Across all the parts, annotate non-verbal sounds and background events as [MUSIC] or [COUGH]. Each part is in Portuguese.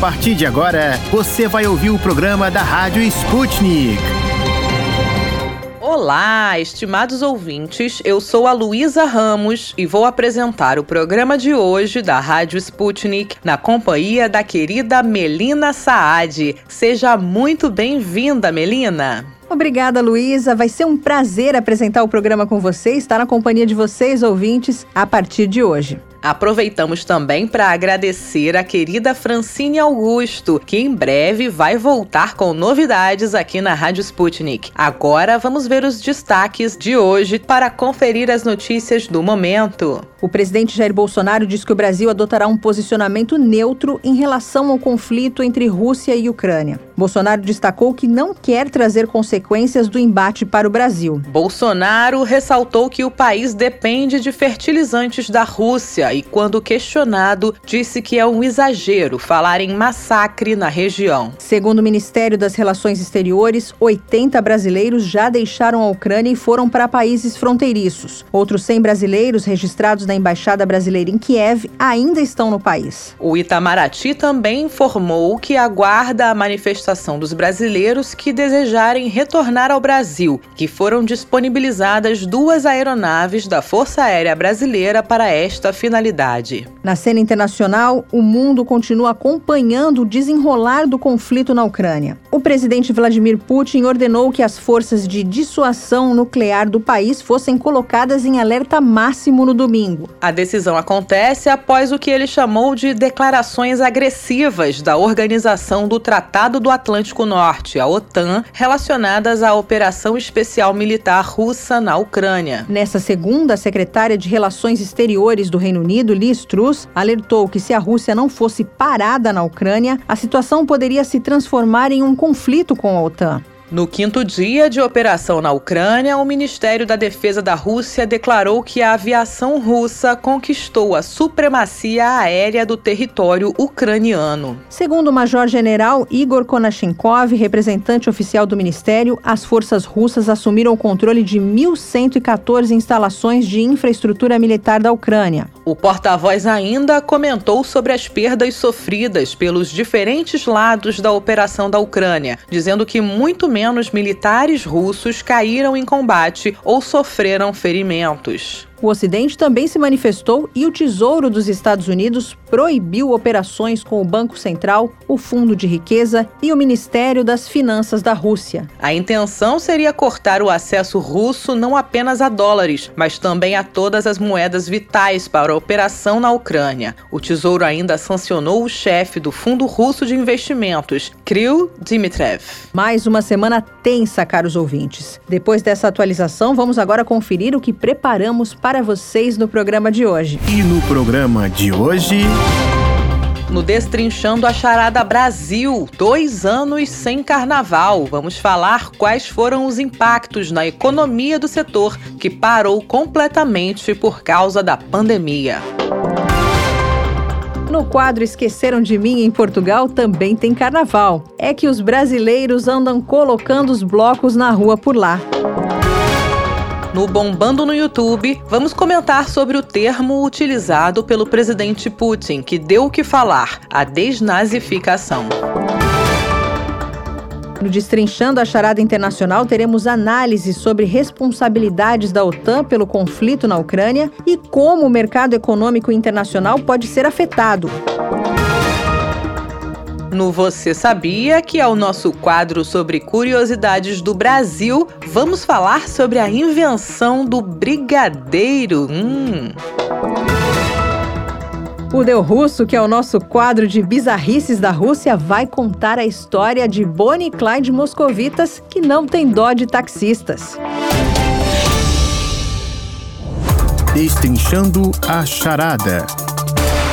partir de agora, você vai ouvir o programa da Rádio Sputnik. Olá, estimados ouvintes. Eu sou a Luísa Ramos e vou apresentar o programa de hoje da Rádio Sputnik na companhia da querida Melina Saad. Seja muito bem-vinda, Melina. Obrigada, Luísa. Vai ser um prazer apresentar o programa com vocês, estar na companhia de vocês, ouvintes, a partir de hoje. Aproveitamos também para agradecer a querida Francine Augusto, que em breve vai voltar com novidades aqui na Rádio Sputnik. Agora vamos ver os destaques de hoje para conferir as notícias do momento. O presidente Jair Bolsonaro diz que o Brasil adotará um posicionamento neutro em relação ao conflito entre Rússia e Ucrânia. Bolsonaro destacou que não quer trazer consequências do embate para o Brasil. Bolsonaro ressaltou que o país depende de fertilizantes da Rússia e, quando questionado, disse que é um exagero falar em massacre na região. Segundo o Ministério das Relações Exteriores, 80 brasileiros já deixaram a Ucrânia e foram para países fronteiriços. Outros 100 brasileiros registrados na Embaixada Brasileira em Kiev ainda estão no país. O Itamaraty também informou que aguarda a manifestação dos brasileiros que desejarem retornar ao Brasil, que foram disponibilizadas duas aeronaves da Força Aérea Brasileira para esta finalidade. Na cena internacional, o mundo continua acompanhando o desenrolar do conflito na Ucrânia. O presidente Vladimir Putin ordenou que as forças de dissuasão nuclear do país fossem colocadas em alerta máximo no domingo. A decisão acontece após o que ele chamou de declarações agressivas da Organização do Tratado do Atlântico Norte, a OTAN, relacionadas à operação especial militar russa na Ucrânia. Nessa segunda, a secretária de Relações Exteriores do Reino Unido, Liz Truss, alertou que se a Rússia não fosse parada na Ucrânia, a situação poderia se transformar em um conflito com a OTAN. No quinto dia de operação na Ucrânia, o Ministério da Defesa da Rússia declarou que a aviação russa conquistou a supremacia aérea do território ucraniano. Segundo o Major-General Igor Konashenkov, representante oficial do Ministério, as forças russas assumiram o controle de 1.114 instalações de infraestrutura militar da Ucrânia. O porta-voz ainda comentou sobre as perdas sofridas pelos diferentes lados da operação da Ucrânia, dizendo que muito menos militares russos caíram em combate ou sofreram ferimentos. O Ocidente também se manifestou e o Tesouro dos Estados Unidos proibiu operações com o Banco Central, o Fundo de Riqueza e o Ministério das Finanças da Rússia. A intenção seria cortar o acesso russo não apenas a dólares, mas também a todas as moedas vitais para a operação na Ucrânia. O Tesouro ainda sancionou o chefe do Fundo Russo de Investimentos, Kryl Dmitriev. Mais uma semana tensa, caros ouvintes. Depois dessa atualização, vamos agora conferir o que preparamos para vocês no programa de hoje. E no programa de hoje. No Destrinchando a Charada Brasil, dois anos sem carnaval. Vamos falar quais foram os impactos na economia do setor que parou completamente por causa da pandemia. No quadro Esqueceram de Mim em Portugal também tem carnaval. É que os brasileiros andam colocando os blocos na rua por lá. No Bombando no YouTube, vamos comentar sobre o termo utilizado pelo presidente Putin, que deu o que falar: a desnazificação. No Destrinchando a Charada Internacional, teremos análise sobre responsabilidades da OTAN pelo conflito na Ucrânia e como o mercado econômico internacional pode ser afetado. No Você Sabia, que é o nosso quadro sobre curiosidades do Brasil, vamos falar sobre a invenção do brigadeiro. Hum. O Deu Russo, que é o nosso quadro de bizarrices da Rússia, vai contar a história de Bonnie e Clyde moscovitas que não tem dó de taxistas. Destrinchando a charada.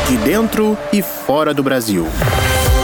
De dentro e fora do Brasil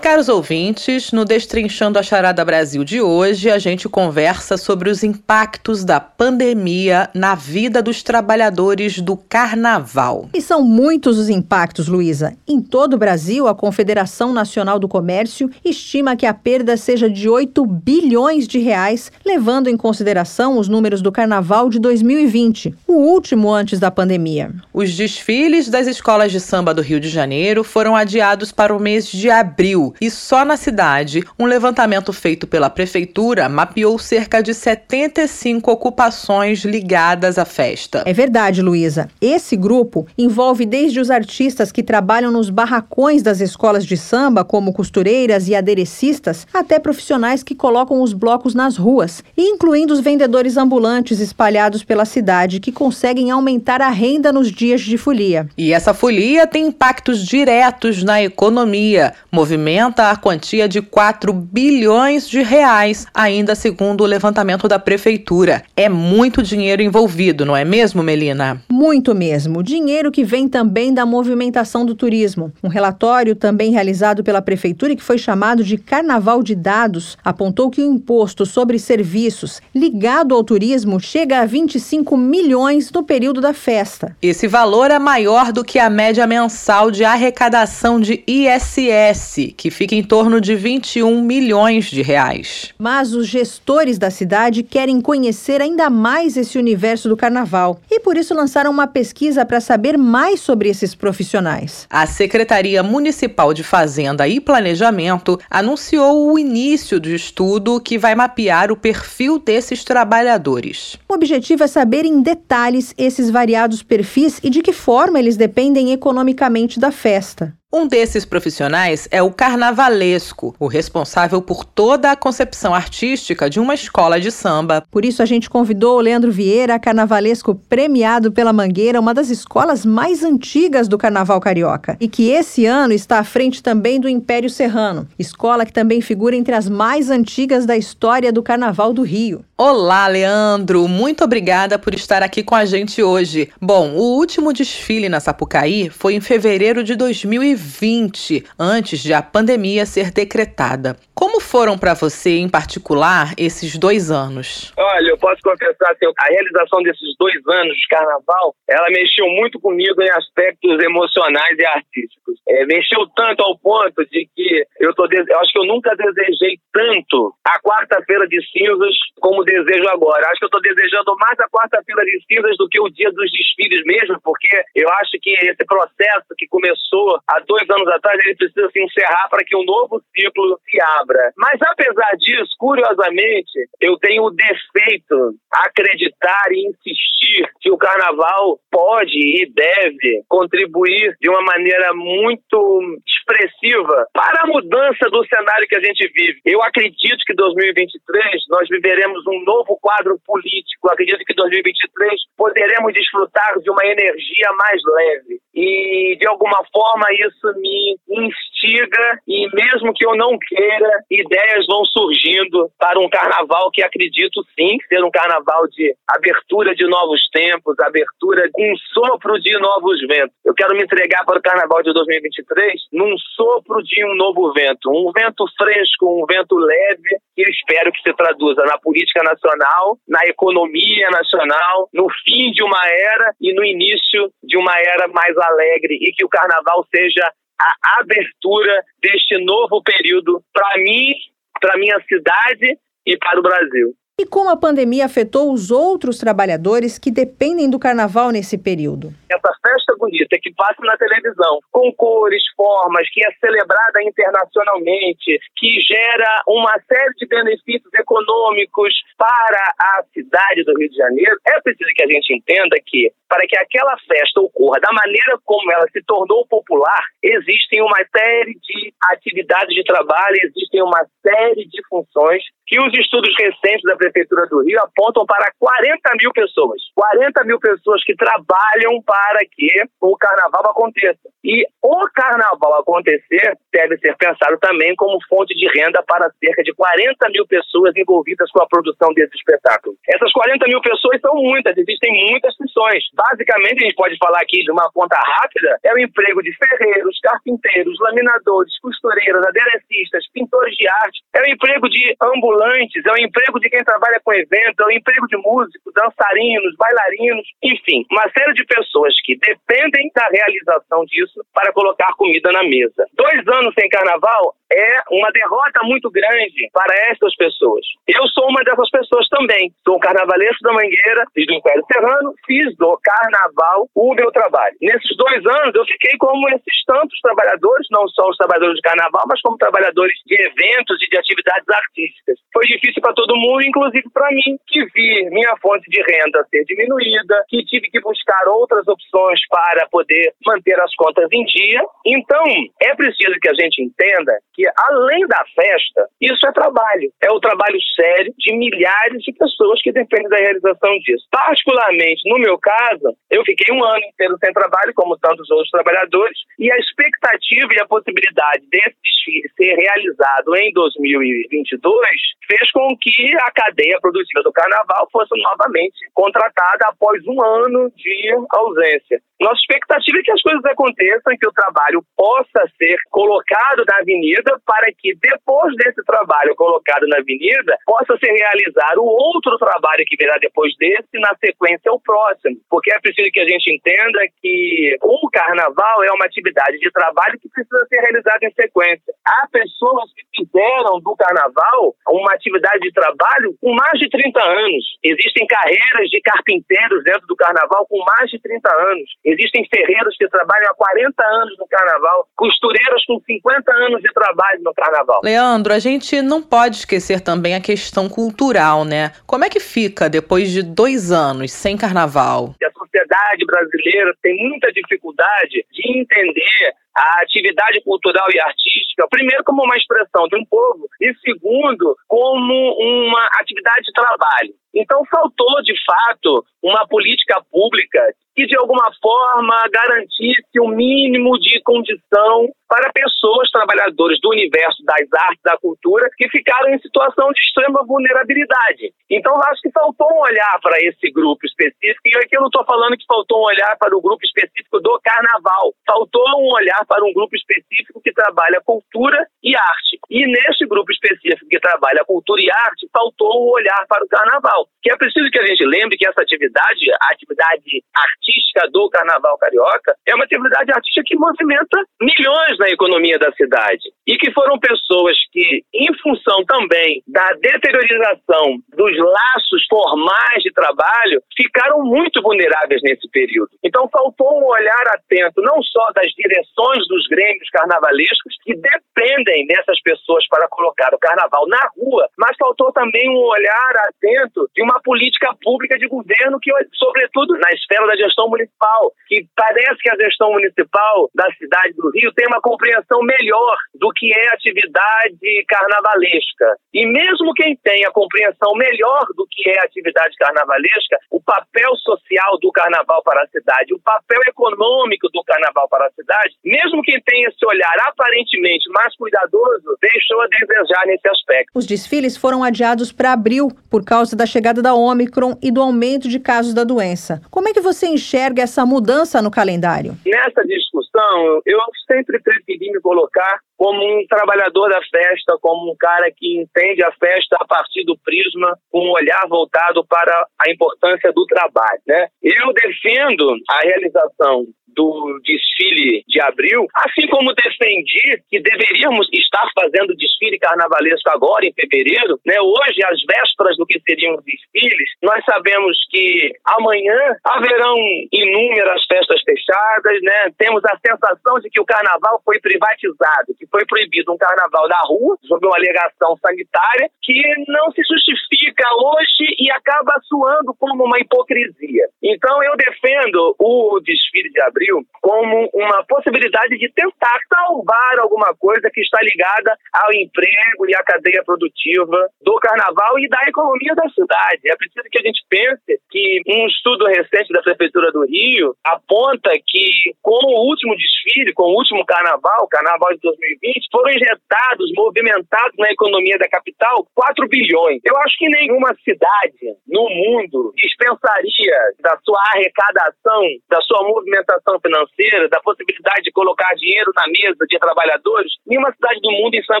Caros ouvintes, no Destrinchando a Charada Brasil de hoje, a gente conversa sobre os impactos da pandemia na vida dos trabalhadores do carnaval. E são muitos os impactos, Luísa. Em todo o Brasil, a Confederação Nacional do Comércio estima que a perda seja de 8 bilhões de reais, levando em consideração os números do carnaval de 2020, o último antes da pandemia. Os desfiles das escolas de samba do Rio de Janeiro foram adiados para o mês de abril e só na cidade, um levantamento feito pela prefeitura mapeou cerca de 75 ocupações ligadas à festa. É verdade, Luísa. Esse grupo envolve desde os artistas que trabalham nos barracões das escolas de samba, como costureiras e aderecistas, até profissionais que colocam os blocos nas ruas, incluindo os vendedores ambulantes espalhados pela cidade que conseguem aumentar a renda nos dias de folia. E essa folia tem impactos diretos na economia, movimento aumenta a quantia de 4 bilhões de reais, ainda segundo o levantamento da prefeitura. É muito dinheiro envolvido, não é mesmo, Melina? Muito mesmo. Dinheiro que vem também da movimentação do turismo. Um relatório também realizado pela prefeitura que foi chamado de Carnaval de Dados apontou que o imposto sobre serviços ligado ao turismo chega a 25 milhões no período da festa. Esse valor é maior do que a média mensal de arrecadação de ISS, que fica em torno de 21 milhões de reais. Mas os gestores da cidade querem conhecer ainda mais esse universo do carnaval e por isso lançaram uma pesquisa para saber mais sobre esses profissionais. A Secretaria Municipal de Fazenda e Planejamento anunciou o início do estudo que vai mapear o perfil desses trabalhadores. O objetivo é saber em detalhes esses variados perfis e de que forma eles dependem economicamente da festa. Um desses profissionais é o carnavalesco, o responsável por toda a concepção artística de uma escola de samba. Por isso a gente convidou o Leandro Vieira, carnavalesco premiado pela Mangueira, uma das escolas mais antigas do carnaval carioca, e que esse ano está à frente também do Império Serrano, escola que também figura entre as mais antigas da história do carnaval do Rio. Olá, Leandro, muito obrigada por estar aqui com a gente hoje. Bom, o último desfile na Sapucaí foi em fevereiro de 2020 2020, antes de a pandemia ser decretada. Como foram para você, em particular, esses dois anos? Olha, eu posso confessar que a realização desses dois anos de carnaval, ela mexeu muito comigo em aspectos emocionais e artísticos. É, mexeu tanto ao ponto de que eu, tô, eu acho que eu nunca desejei tanto a quarta-feira de cinzas como desejo agora. Acho que eu estou desejando mais a quarta-feira de cinzas do que o dia dos desfiles mesmo, porque eu acho que esse processo que começou há dois anos atrás, ele precisa se encerrar para que um novo ciclo se abra. Mas apesar disso, curiosamente, eu tenho o defeito acreditar e insistir que o carnaval pode e deve contribuir de uma maneira muito expressiva para a mudança do cenário que a gente vive. Eu acredito que 2023 nós viveremos um novo quadro político. Acredito que 2023 poderemos desfrutar de uma energia mais leve. E de alguma forma isso me instiga e mesmo que eu não queira, ideias vão surgindo para um carnaval que acredito sim ser um carnaval de abertura de novos tempos, abertura, um sopro de novos ventos. Eu quero me entregar para o carnaval de 2023 num sopro de um novo vento, um vento fresco, um vento leve, espero que se traduza na política nacional, na economia nacional, no fim de uma era e no início de uma era mais alegre e que o carnaval seja a abertura deste novo período para mim, para minha cidade e para o Brasil. E como a pandemia afetou os outros trabalhadores que dependem do carnaval nesse período? Essa festa bonita que passa na televisão, com cores, formas, que é celebrada internacionalmente, que gera uma série de benefícios econômicos para a cidade do Rio de Janeiro, é preciso que a gente entenda que, para que aquela festa ocorra da maneira como ela se tornou popular, existem uma série de atividades de trabalho, existem uma série de funções que os estudos recentes da Prefeitura do Rio apontam para 40 mil pessoas. 40 mil pessoas que trabalham para que o carnaval aconteça. E o carnaval acontecer deve ser pensado também como fonte de renda para cerca de 40 mil pessoas envolvidas com a produção desse espetáculo. Essas 40 mil pessoas são muitas, existem muitas funções. Basicamente, a gente pode falar aqui de uma conta rápida, é o emprego de ferreiros, carpinteiros, laminadores, costureiras, aderecistas, pintores de arte, é o emprego de ambulantes, é o emprego de quem trabalha com evento, é o emprego de músicos, dançarinos, bailarinos, enfim, uma série de pessoas que dependem da realização disso para colocar comida na mesa. Dois anos sem carnaval é uma derrota muito grande para essas pessoas. Eu sou uma dessas pessoas também. Sou carnavalesco da Mangueira, fiz do Império Serrano, fiz do carnaval o meu trabalho. Nesses dois anos eu fiquei como esses tantos trabalhadores, não só os trabalhadores de carnaval, mas como trabalhadores de eventos e de atividades artísticas. Foi difícil para todo mundo, inclusive para mim, que vi minha fonte de renda ser diminuída, que tive que buscar outras opções para poder manter as contas em dia. Então, é preciso que a gente entenda que, além da festa, isso é trabalho. É o trabalho sério de milhares de pessoas que dependem da realização disso. Particularmente, no meu caso, eu fiquei um ano inteiro sem trabalho, como tantos outros trabalhadores, e a expectativa e a possibilidade desse desfile ser realizado em 2022 fez com que a cadeia produtiva do carnaval fosse novamente contratada após um ano de ausência. Nossa expectativa é que as coisas aconteçam, que o trabalho possa ser colocado na avenida para que depois desse trabalho colocado na avenida possa ser realizado outro trabalho que virá depois desse, na sequência o próximo. Porque é preciso que a gente entenda que o carnaval é uma atividade de trabalho que precisa ser realizada em sequência. Há pessoas que fizeram do carnaval uma atividade de trabalho com mais de 30 anos. Existem carreiras de carpinteiros dentro do carnaval com mais de 30 anos Existem ferreiros que trabalham há 40 anos no carnaval, costureiras com 50 anos de trabalho no carnaval. Leandro, a gente não pode esquecer também a questão cultural, né? Como é que fica depois de dois anos sem carnaval? A sociedade brasileira tem muita dificuldade de entender a atividade cultural e artística, primeiro, como uma expressão de um povo, e segundo, como uma atividade de trabalho. Então, faltou, de fato, uma política pública que, de alguma forma, garantisse o um mínimo de condição para pessoas, trabalhadores do universo das artes, da cultura, que ficaram em situação de extrema vulnerabilidade. Então, acho que faltou um olhar para esse grupo específico, e aqui eu não estou falando que faltou um olhar para o grupo específico do carnaval, faltou um olhar para um grupo específico que trabalha cultura e arte. E nesse grupo específico que trabalha cultura e arte, faltou um olhar para o carnaval. Que é preciso que a gente lembre que essa atividade, a atividade artística do carnaval carioca, é uma atividade artística que movimenta milhões na economia da cidade. E que foram pessoas que, em função também da deteriorização dos laços formais de trabalho, ficaram muito vulneráveis nesse período. Então faltou um olhar atento, não só das direções dos grêmios carnavalescos, que dependem dessas pessoas para colocar o carnaval na rua, mas faltou também um olhar atento de uma política pública de governo que, sobretudo na esfera da gestão municipal, que parece que a gestão municipal da cidade do Rio tem uma compreensão melhor do que é atividade carnavalesca. E mesmo quem tem a compreensão melhor do que é atividade carnavalesca, o papel social do carnaval para a cidade, o papel econômico do carnaval para a cidade, mesmo quem tem esse olhar aparentemente mais cuidadoso, deixou a desejar nesse aspecto. Os desfiles foram adiados para abril por causa da chegada da Omicron e do aumento de casos da doença. Como é que você enxerga essa mudança no calendário? Nessa discussão, eu sempre preferi me colocar como um trabalhador da festa, como um cara que entende a festa a partir do prisma, com um olhar voltado para a importância do trabalho. Né? Eu defendo a realização do desfile de abril, assim como defendi que deveríamos estar fazendo desfile carnavalesco agora em fevereiro, né? Hoje, às vésperas do que seriam os desfiles, nós sabemos que amanhã haverão inúmeras festas fechadas, né? Temos a sensação de que o carnaval foi privatizado, que foi proibido um carnaval na rua, sob uma alegação sanitária, que não se justifica hoje e acaba soando como uma hipocrisia. Então, eu defendo o desfile de abril como uma possibilidade de tentar salvar alguma coisa que está ligada ao emprego e à cadeia produtiva do carnaval e da economia da cidade. É preciso que a gente pense que um estudo recente da Prefeitura do Rio aponta que com o último desfile, com o último carnaval, carnaval de 2020, foram injetados, movimentados na economia da capital 4 bilhões. Eu acho que nenhuma cidade no mundo dispensaria da sua arrecadação, da sua movimentação financeira, da possibilidade de colocar dinheiro na mesa de trabalhadores, nenhuma cidade do mundo em sã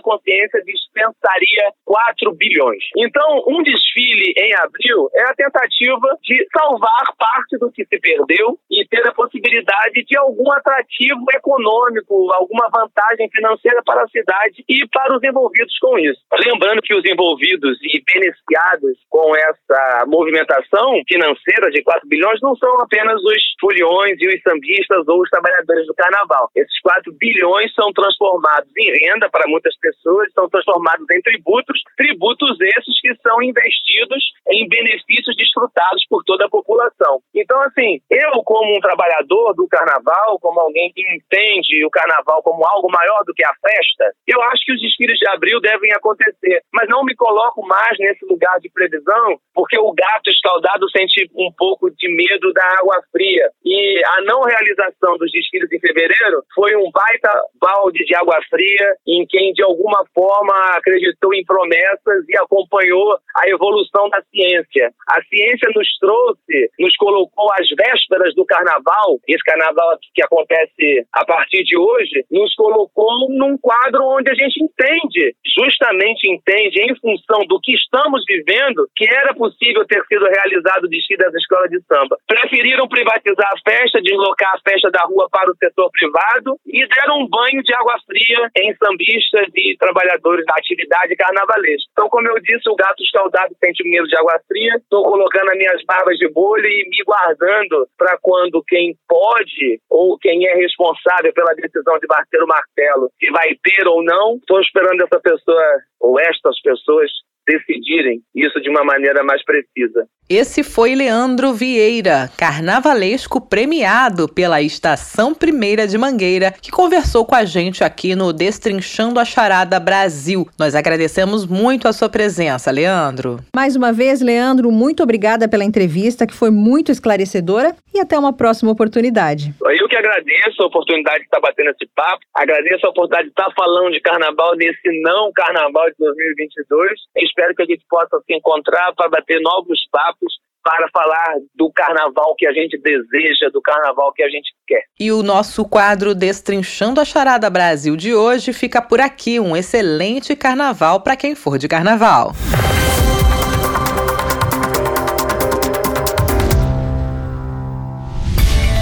consciência dispensaria 4 bilhões. Então, um desfile em abril é a tentativa de salvar parte do que se perdeu e ter a possibilidade de algum atrativo econômico, alguma vantagem financeira para a cidade e para os envolvidos com isso. Lembrando que os envolvidos e beneficiados com essa movimentação financeira de 4 bilhões não são apenas os foliões e os sambistas ou os trabalhadores do carnaval. Esses 4 bilhões são transformados em renda para muitas pessoas, são transformados em tributos, tributos esses que são investidos em benefícios desfrutados por toda a população. Então, assim, eu, como um trabalhador do carnaval, como alguém que entende o carnaval como algo maior do que a festa, eu acho que os desfiles de abril devem acontecer. Mas não me coloco mais nesse lugar de previsão, porque o gato escaldado sente um pouco de medo da água fria. E a não realização dos desfiles em fevereiro foi um baita balde de água fria em quem, de alguma forma, acreditou em promessas e acompanhou a evolução da ciência. A ciência nos trouxe, nos colocou às vésperas do carnaval, esse carnaval que acontece a partir de hoje, nos colocou num quadro onde a gente entende, justamente entende, em função do que estamos vivendo, que era possível ter sido realizado o desfile das escolas de samba. Preferiram privatizar a festa, deslocar a festa da rua para o setor privado e deram um banho de água fria em sambistas e trabalhadores da atividade carnavalesca. Então, como eu disse, o gato escaldado sente medo de água fria. Estou colocando as minhas barbas de bolha e me guardando para quando quem pode ou quem é responsável pela decisão de bater o martelo, se vai ter ou não, estou esperando essa pessoa ou estas pessoas decidirem isso de uma maneira mais precisa. Esse foi Leandro Vieira, carnavalesco premiado pela Estação Primeira de Mangueira, que conversou com a gente aqui no Destrinchando a Charada Brasil. Nós agradecemos muito a sua presença, Leandro. Mais uma vez, Leandro, muito obrigada pela entrevista, que foi muito esclarecedora, e até uma próxima oportunidade. Eu que agradeço a oportunidade de estar batendo esse papo, agradeço a oportunidade de estar falando de carnaval nesse não carnaval de 2022. Espero que a gente possa se encontrar para bater novos papos para falar do carnaval que a gente deseja, do carnaval que a gente quer. E o nosso quadro Destrinchando a Charada Brasil de hoje fica por aqui. Um excelente carnaval para quem for de carnaval.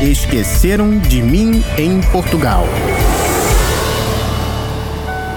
Esqueceram de mim em Portugal.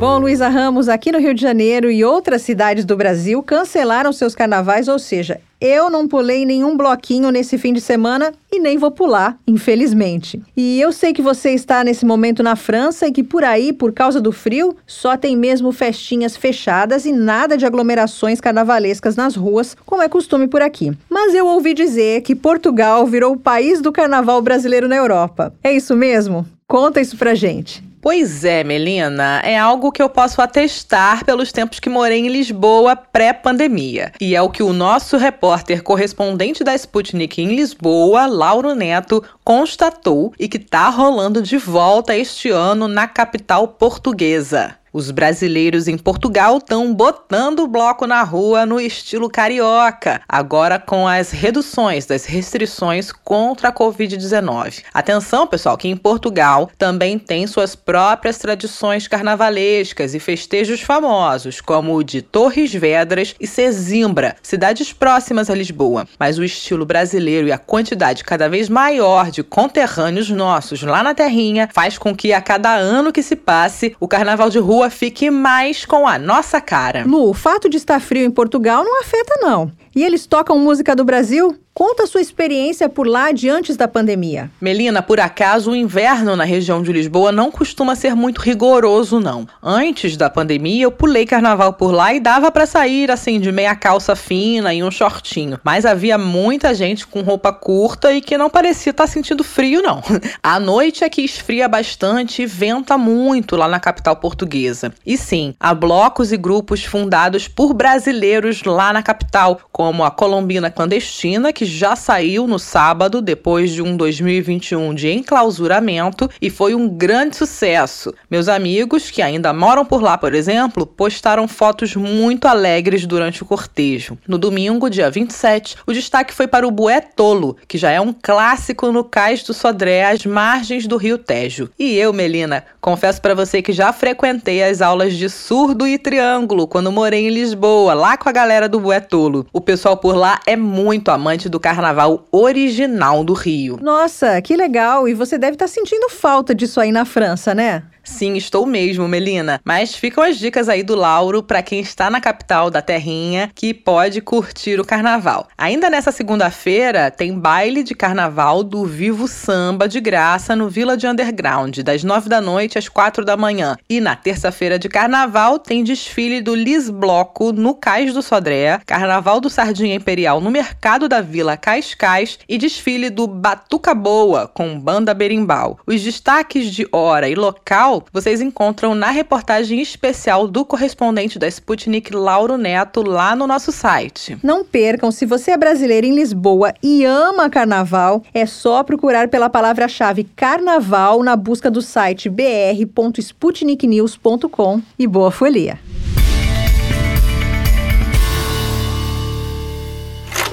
Bom, Luísa Ramos, aqui no Rio de Janeiro e outras cidades do Brasil cancelaram seus carnavais, ou seja, eu não pulei nenhum bloquinho nesse fim de semana e nem vou pular, infelizmente. E eu sei que você está nesse momento na França e que por aí, por causa do frio, só tem mesmo festinhas fechadas e nada de aglomerações carnavalescas nas ruas, como é costume por aqui. Mas eu ouvi dizer que Portugal virou o país do carnaval brasileiro na Europa. É isso mesmo? Conta isso pra gente. Pois é, Melina, é algo que eu posso atestar pelos tempos que morei em Lisboa pré-pandemia. E é o que o nosso repórter correspondente da Sputnik em Lisboa, Lauro Neto, constatou e que tá rolando de volta este ano na capital portuguesa. Os brasileiros em Portugal estão botando o bloco na rua no estilo carioca, agora com as reduções das restrições contra a Covid-19. Atenção, pessoal, que em Portugal também tem suas próprias tradições carnavalescas e festejos famosos, como o de Torres Vedras e Sesimbra, cidades próximas a Lisboa. Mas o estilo brasileiro e a quantidade cada vez maior de conterrâneos nossos lá na terrinha faz com que a cada ano que se passe, o carnaval de rua rua fique mais com a nossa cara. Lu, o fato de estar frio em Portugal não afeta, não. E eles tocam música do Brasil? Conta a sua experiência por lá de antes da pandemia. Melina, por acaso o inverno na região de Lisboa não costuma ser muito rigoroso, não. Antes da pandemia, eu pulei carnaval por lá e dava para sair assim de meia calça fina e um shortinho. Mas havia muita gente com roupa curta e que não parecia estar tá sentindo frio, não. [LAUGHS] A noite é que esfria bastante e venta muito lá na capital portuguesa. E sim, há blocos e grupos fundados por brasileiros lá na capital, como a Colombina Clandestina, que já saiu no sábado depois de um 2021 de enclausuramento e foi um grande sucesso. Meus amigos que ainda moram por lá, por exemplo, postaram fotos muito alegres durante o cortejo. No domingo, dia 27, o destaque foi para o Bué Tolo, que já é um clássico no cais do Sodré, às margens do Rio Tejo. E eu, Melina, confesso para você que já frequentei as aulas de surdo e triângulo quando morei em Lisboa, lá com a galera do Bué Tolo. O pessoal por lá é muito amante do carnaval original do Rio. Nossa, que legal! E você deve estar tá sentindo falta disso aí na França, né? Sim, estou mesmo, Melina. Mas ficam as dicas aí do Lauro para quem está na capital da Terrinha que pode curtir o carnaval. Ainda nessa segunda-feira tem baile de carnaval do Vivo Samba de graça no Vila de Underground, das nove da noite às quatro da manhã. E na terça-feira de carnaval tem desfile do Lis Bloco no Cais do Sodré, carnaval do Sardinha Imperial no Mercado da Vila Cascais e desfile do Batuca Boa com banda berimbau. Os destaques de hora e local vocês encontram na reportagem especial do correspondente da Sputnik Lauro Neto lá no nosso site. Não percam, se você é brasileiro em Lisboa e ama carnaval, é só procurar pela palavra-chave carnaval na busca do site br.sputniknews.com e boa folia.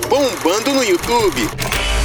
Bombando no YouTube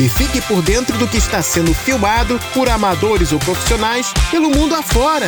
E fique por dentro do que está sendo filmado por amadores ou profissionais pelo mundo afora.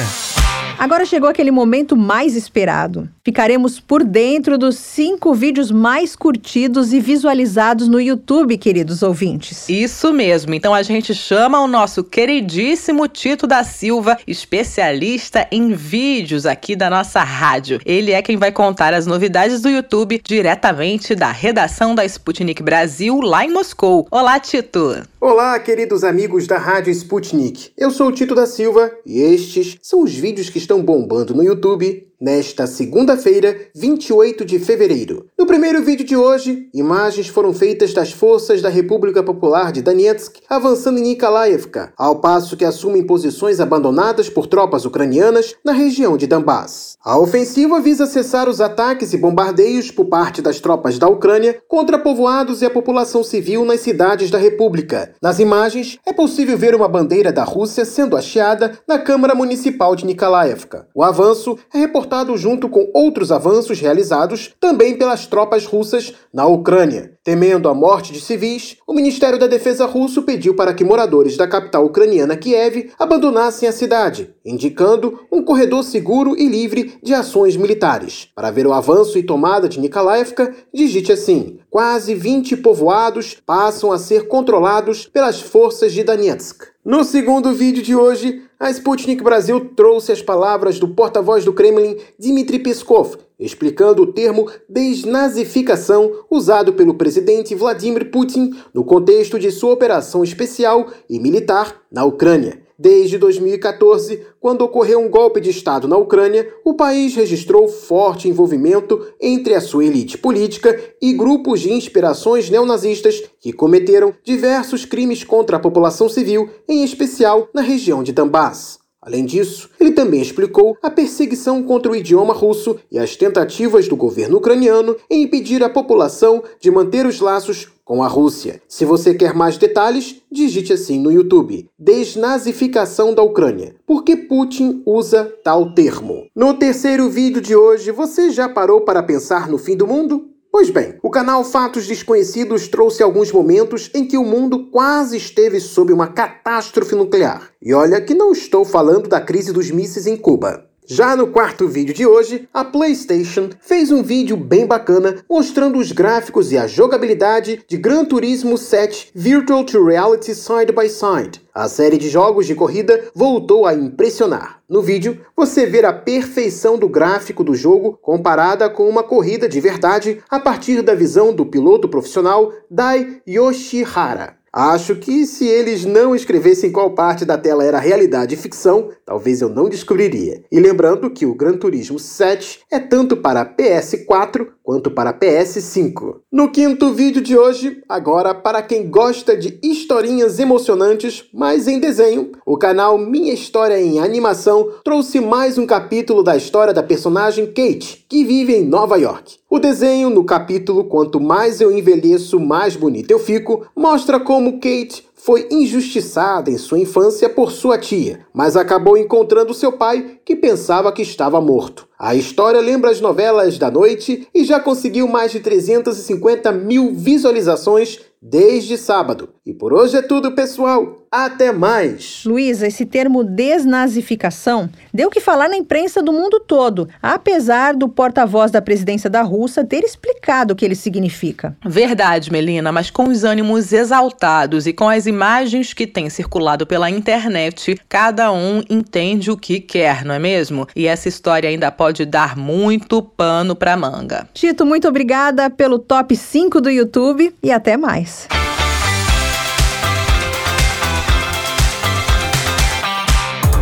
Agora chegou aquele momento mais esperado. Ficaremos por dentro dos cinco vídeos mais curtidos e visualizados no YouTube, queridos ouvintes. Isso mesmo. Então a gente chama o nosso queridíssimo Tito da Silva, especialista em vídeos aqui da nossa rádio. Ele é quem vai contar as novidades do YouTube diretamente da redação da Sputnik Brasil, lá em Moscou. Olá, Tito! Instituto. Olá, queridos amigos da Rádio Sputnik. Eu sou o Tito da Silva e estes são os vídeos que estão bombando no YouTube nesta segunda-feira, 28 de fevereiro. No primeiro vídeo de hoje, imagens foram feitas das forças da República Popular de Donetsk avançando em Nikolaevka, ao passo que assumem posições abandonadas por tropas ucranianas na região de Donbass. A ofensiva visa cessar os ataques e bombardeios por parte das tropas da Ucrânia contra povoados e a população civil nas cidades da República. Nas imagens, é possível ver uma bandeira da Rússia sendo hasteada na Câmara Municipal de Nikolaevka. O avanço é reportado junto com outros avanços realizados também pelas tropas russas na Ucrânia. Temendo a morte de civis, o Ministério da Defesa russo pediu para que moradores da capital ucraniana Kiev abandonassem a cidade, indicando um corredor seguro e livre de ações militares. Para ver o avanço e tomada de Nikolaevka, digite assim: quase 20 povoados passam a ser controlados pelas forças de Donetsk. No segundo vídeo de hoje, a Sputnik Brasil trouxe as palavras do porta-voz do Kremlin, Dmitry Peskov, explicando o termo desnazificação usado pelo presidente Vladimir Putin no contexto de sua operação especial e militar na Ucrânia. Desde 2014, quando ocorreu um golpe de Estado na Ucrânia, o país registrou forte envolvimento entre a sua elite política e grupos de inspirações neonazistas que cometeram diversos crimes contra a população civil, em especial na região de Donbass. Além disso, ele também explicou a perseguição contra o idioma russo e as tentativas do governo ucraniano em impedir a população de manter os laços com a Rússia. Se você quer mais detalhes, digite assim no YouTube: Desnazificação da Ucrânia. Por que Putin usa tal termo? No terceiro vídeo de hoje, você já parou para pensar no fim do mundo? Pois bem, o canal Fatos Desconhecidos trouxe alguns momentos em que o mundo quase esteve sob uma catástrofe nuclear. E olha que não estou falando da crise dos mísseis em Cuba. Já no quarto vídeo de hoje, a PlayStation fez um vídeo bem bacana mostrando os gráficos e a jogabilidade de Gran Turismo 7 Virtual to Reality Side by Side. A série de jogos de corrida voltou a impressionar. No vídeo, você vê a perfeição do gráfico do jogo comparada com uma corrida de verdade a partir da visão do piloto profissional Dai Yoshihara. Acho que se eles não escrevessem qual parte da tela era realidade e ficção, talvez eu não descobriria. E lembrando que o Gran Turismo 7 é tanto para PS4 quanto para PS5. No quinto vídeo de hoje, agora para quem gosta de historinhas emocionantes, mas em desenho, o canal Minha História em Animação trouxe mais um capítulo da história da personagem Kate, que vive em Nova York. O desenho no capítulo Quanto mais eu envelheço, mais bonita eu fico, mostra como Kate foi injustiçada em sua infância por sua tia, mas acabou encontrando seu pai, que pensava que estava morto. A história lembra as novelas da noite e já conseguiu mais de 350 mil visualizações desde sábado. E por hoje é tudo, pessoal. Até mais! Luísa, esse termo desnazificação deu que falar na imprensa do mundo todo, apesar do porta-voz da presidência da Rússia ter explicado o que ele significa. Verdade, Melina, mas com os ânimos exaltados e com as imagens que têm circulado pela internet, cada um entende o que quer, não é mesmo? E essa história ainda pode dar muito pano pra manga. Tito, muito obrigada pelo top 5 do YouTube e até mais.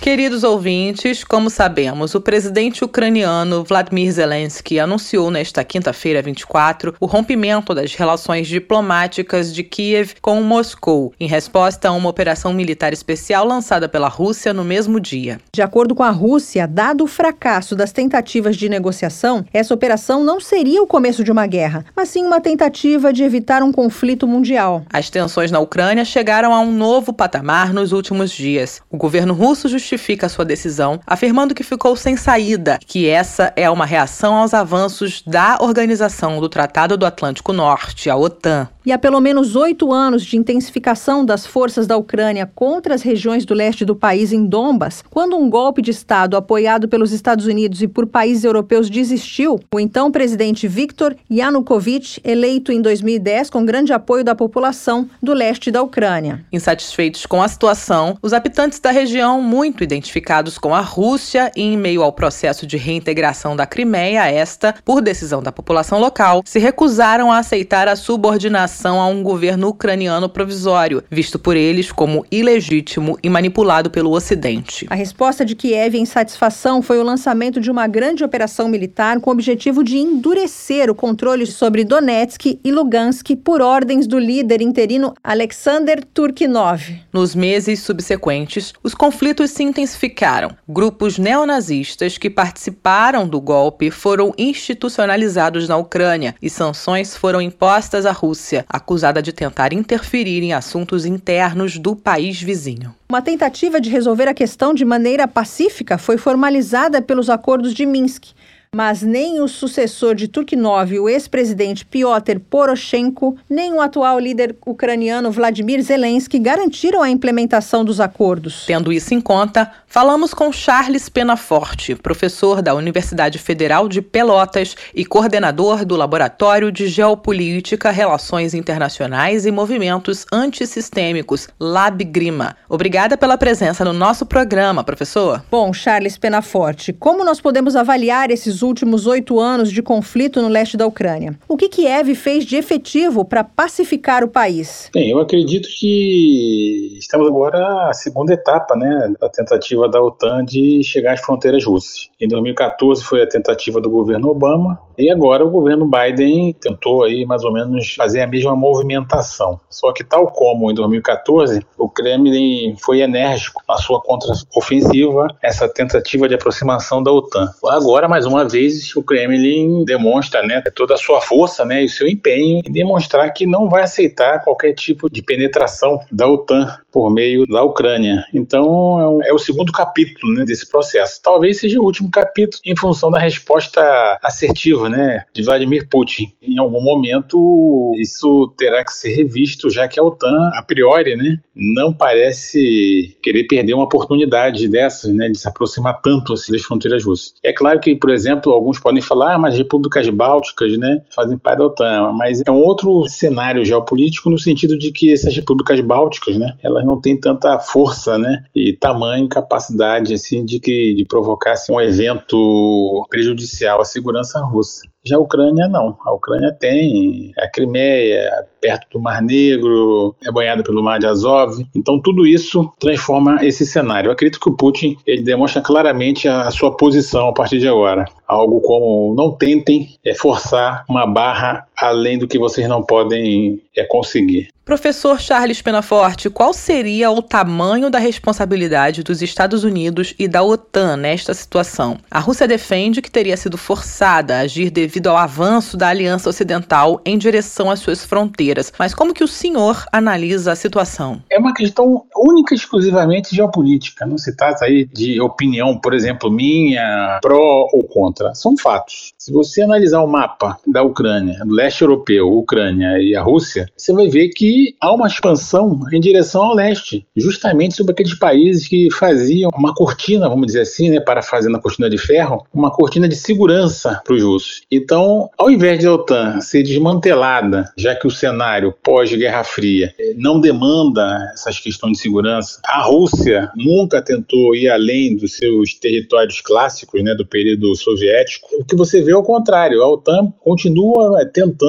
Queridos ouvintes, como sabemos, o presidente ucraniano Vladimir Zelensky anunciou nesta quinta-feira, 24, o rompimento das relações diplomáticas de Kiev com Moscou, em resposta a uma operação militar especial lançada pela Rússia no mesmo dia. De acordo com a Rússia, dado o fracasso das tentativas de negociação, essa operação não seria o começo de uma guerra, mas sim uma tentativa de evitar um conflito mundial. As tensões na Ucrânia chegaram a um novo patamar nos últimos dias. O governo russo justificou justifica sua decisão, afirmando que ficou sem saída, que essa é uma reação aos avanços da Organização do Tratado do Atlântico Norte, a OTAN. E há pelo menos oito anos de intensificação das forças da Ucrânia contra as regiões do leste do país em Donbas, quando um golpe de Estado apoiado pelos Estados Unidos e por países europeus desistiu, o então presidente Viktor Yanukovych, eleito em 2010 com grande apoio da população do leste da Ucrânia. Insatisfeitos com a situação, os habitantes da região, muito identificados com a Rússia e em meio ao processo de reintegração da Crimeia, esta, por decisão da população local, se recusaram a aceitar a subordinação a um governo ucraniano provisório, visto por eles como ilegítimo e manipulado pelo Ocidente. A resposta de Kiev em satisfação foi o lançamento de uma grande operação militar com o objetivo de endurecer o controle sobre Donetsk e Lugansk por ordens do líder interino Alexander Turkinov. Nos meses subsequentes, os conflitos se intensificaram. Grupos neonazistas que participaram do golpe foram institucionalizados na Ucrânia e sanções foram impostas à Rússia, acusada de tentar interferir em assuntos internos do país vizinho. Uma tentativa de resolver a questão de maneira pacífica foi formalizada pelos acordos de Minsk, mas nem o sucessor de Turknov, o ex-presidente Piotr Poroshenko, nem o atual líder ucraniano Vladimir Zelensky garantiram a implementação dos acordos. Tendo isso em conta, falamos com Charles Penaforte, professor da Universidade Federal de Pelotas e coordenador do Laboratório de Geopolítica, Relações Internacionais e Movimentos Antissistêmicos, LabGrima. Obrigada pela presença no nosso programa, professor. Bom, Charles Penaforte, como nós podemos avaliar esses últimos oito anos de conflito no leste da Ucrânia. O que Kiev fez de efetivo para pacificar o país? Bem, eu acredito que estamos agora na segunda etapa né, da tentativa da OTAN de chegar às fronteiras russas. Em 2014 foi a tentativa do governo Obama e agora o governo Biden tentou aí mais ou menos fazer a mesma movimentação. Só que tal como em 2014, o Kremlin foi enérgico na sua contraofensiva, essa tentativa de aproximação da OTAN. Agora, mais uma vez o Kremlin demonstra né, toda a sua força né, e o seu empenho em demonstrar que não vai aceitar qualquer tipo de penetração da OTAN por meio da Ucrânia. Então, é o segundo capítulo né, desse processo. Talvez seja o último capítulo em função da resposta assertiva né, de Vladimir Putin. Em algum momento, isso terá que ser revisto, já que a OTAN, a priori, né, não parece querer perder uma oportunidade dessas, né, de se aproximar tanto assim, das fronteiras russas. É claro que, por exemplo, alguns podem falar, ah, mas repúblicas bálticas né, fazem parte da OTAN, mas é um outro cenário geopolítico no sentido de que essas repúblicas bálticas, né, elas não têm tanta força né, e tamanho, capacidade assim, de, que, de provocar assim, um evento prejudicial à segurança russa. Já a Ucrânia não. A Ucrânia tem a Crimeia, perto do Mar Negro, é banhada pelo Mar de Azov. Então tudo isso transforma esse cenário. Eu acredito que o Putin ele demonstra claramente a sua posição a partir de agora. Algo como não tentem é, forçar uma barra além do que vocês não podem é, conseguir. Professor Charles Penaforte, qual seria o tamanho da responsabilidade dos Estados Unidos e da OTAN nesta situação? A Rússia defende que teria sido forçada a agir devido ao avanço da Aliança Ocidental em direção às suas fronteiras. Mas como que o senhor analisa a situação? É uma questão única e exclusivamente geopolítica. Não se trata aí de opinião, por exemplo, minha, pró ou contra. São fatos. Se você analisar o mapa da Ucrânia, do leste europeu, Ucrânia e a Rússia, você vai ver que há uma expansão em direção ao leste, justamente sobre aqueles países que faziam uma cortina, vamos dizer assim, né, para fazer na cortina de ferro, uma cortina de segurança para os russos. Então, ao invés da OTAN ser desmantelada, já que o cenário pós-Guerra Fria não demanda essas questões de segurança, a Rússia nunca tentou ir além dos seus territórios clássicos, né, do período soviético. O que você vê é o contrário, a OTAN continua tentando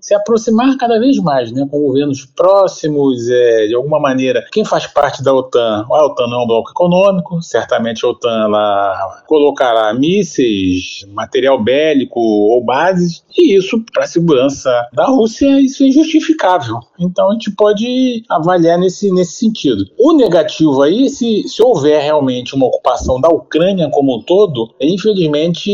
se aproximar cada vez mais, né, com governos próximos, é, de alguma maneira, quem faz parte da OTAN, a OTAN não é um bloco econômico, certamente a OTAN ela colocará mísseis, material bélico ou bases, e isso, para a segurança da Rússia, isso é injustificável. Então a gente pode avaliar nesse, nesse sentido. O negativo aí, se, se houver realmente uma ocupação da Ucrânia como um todo, infelizmente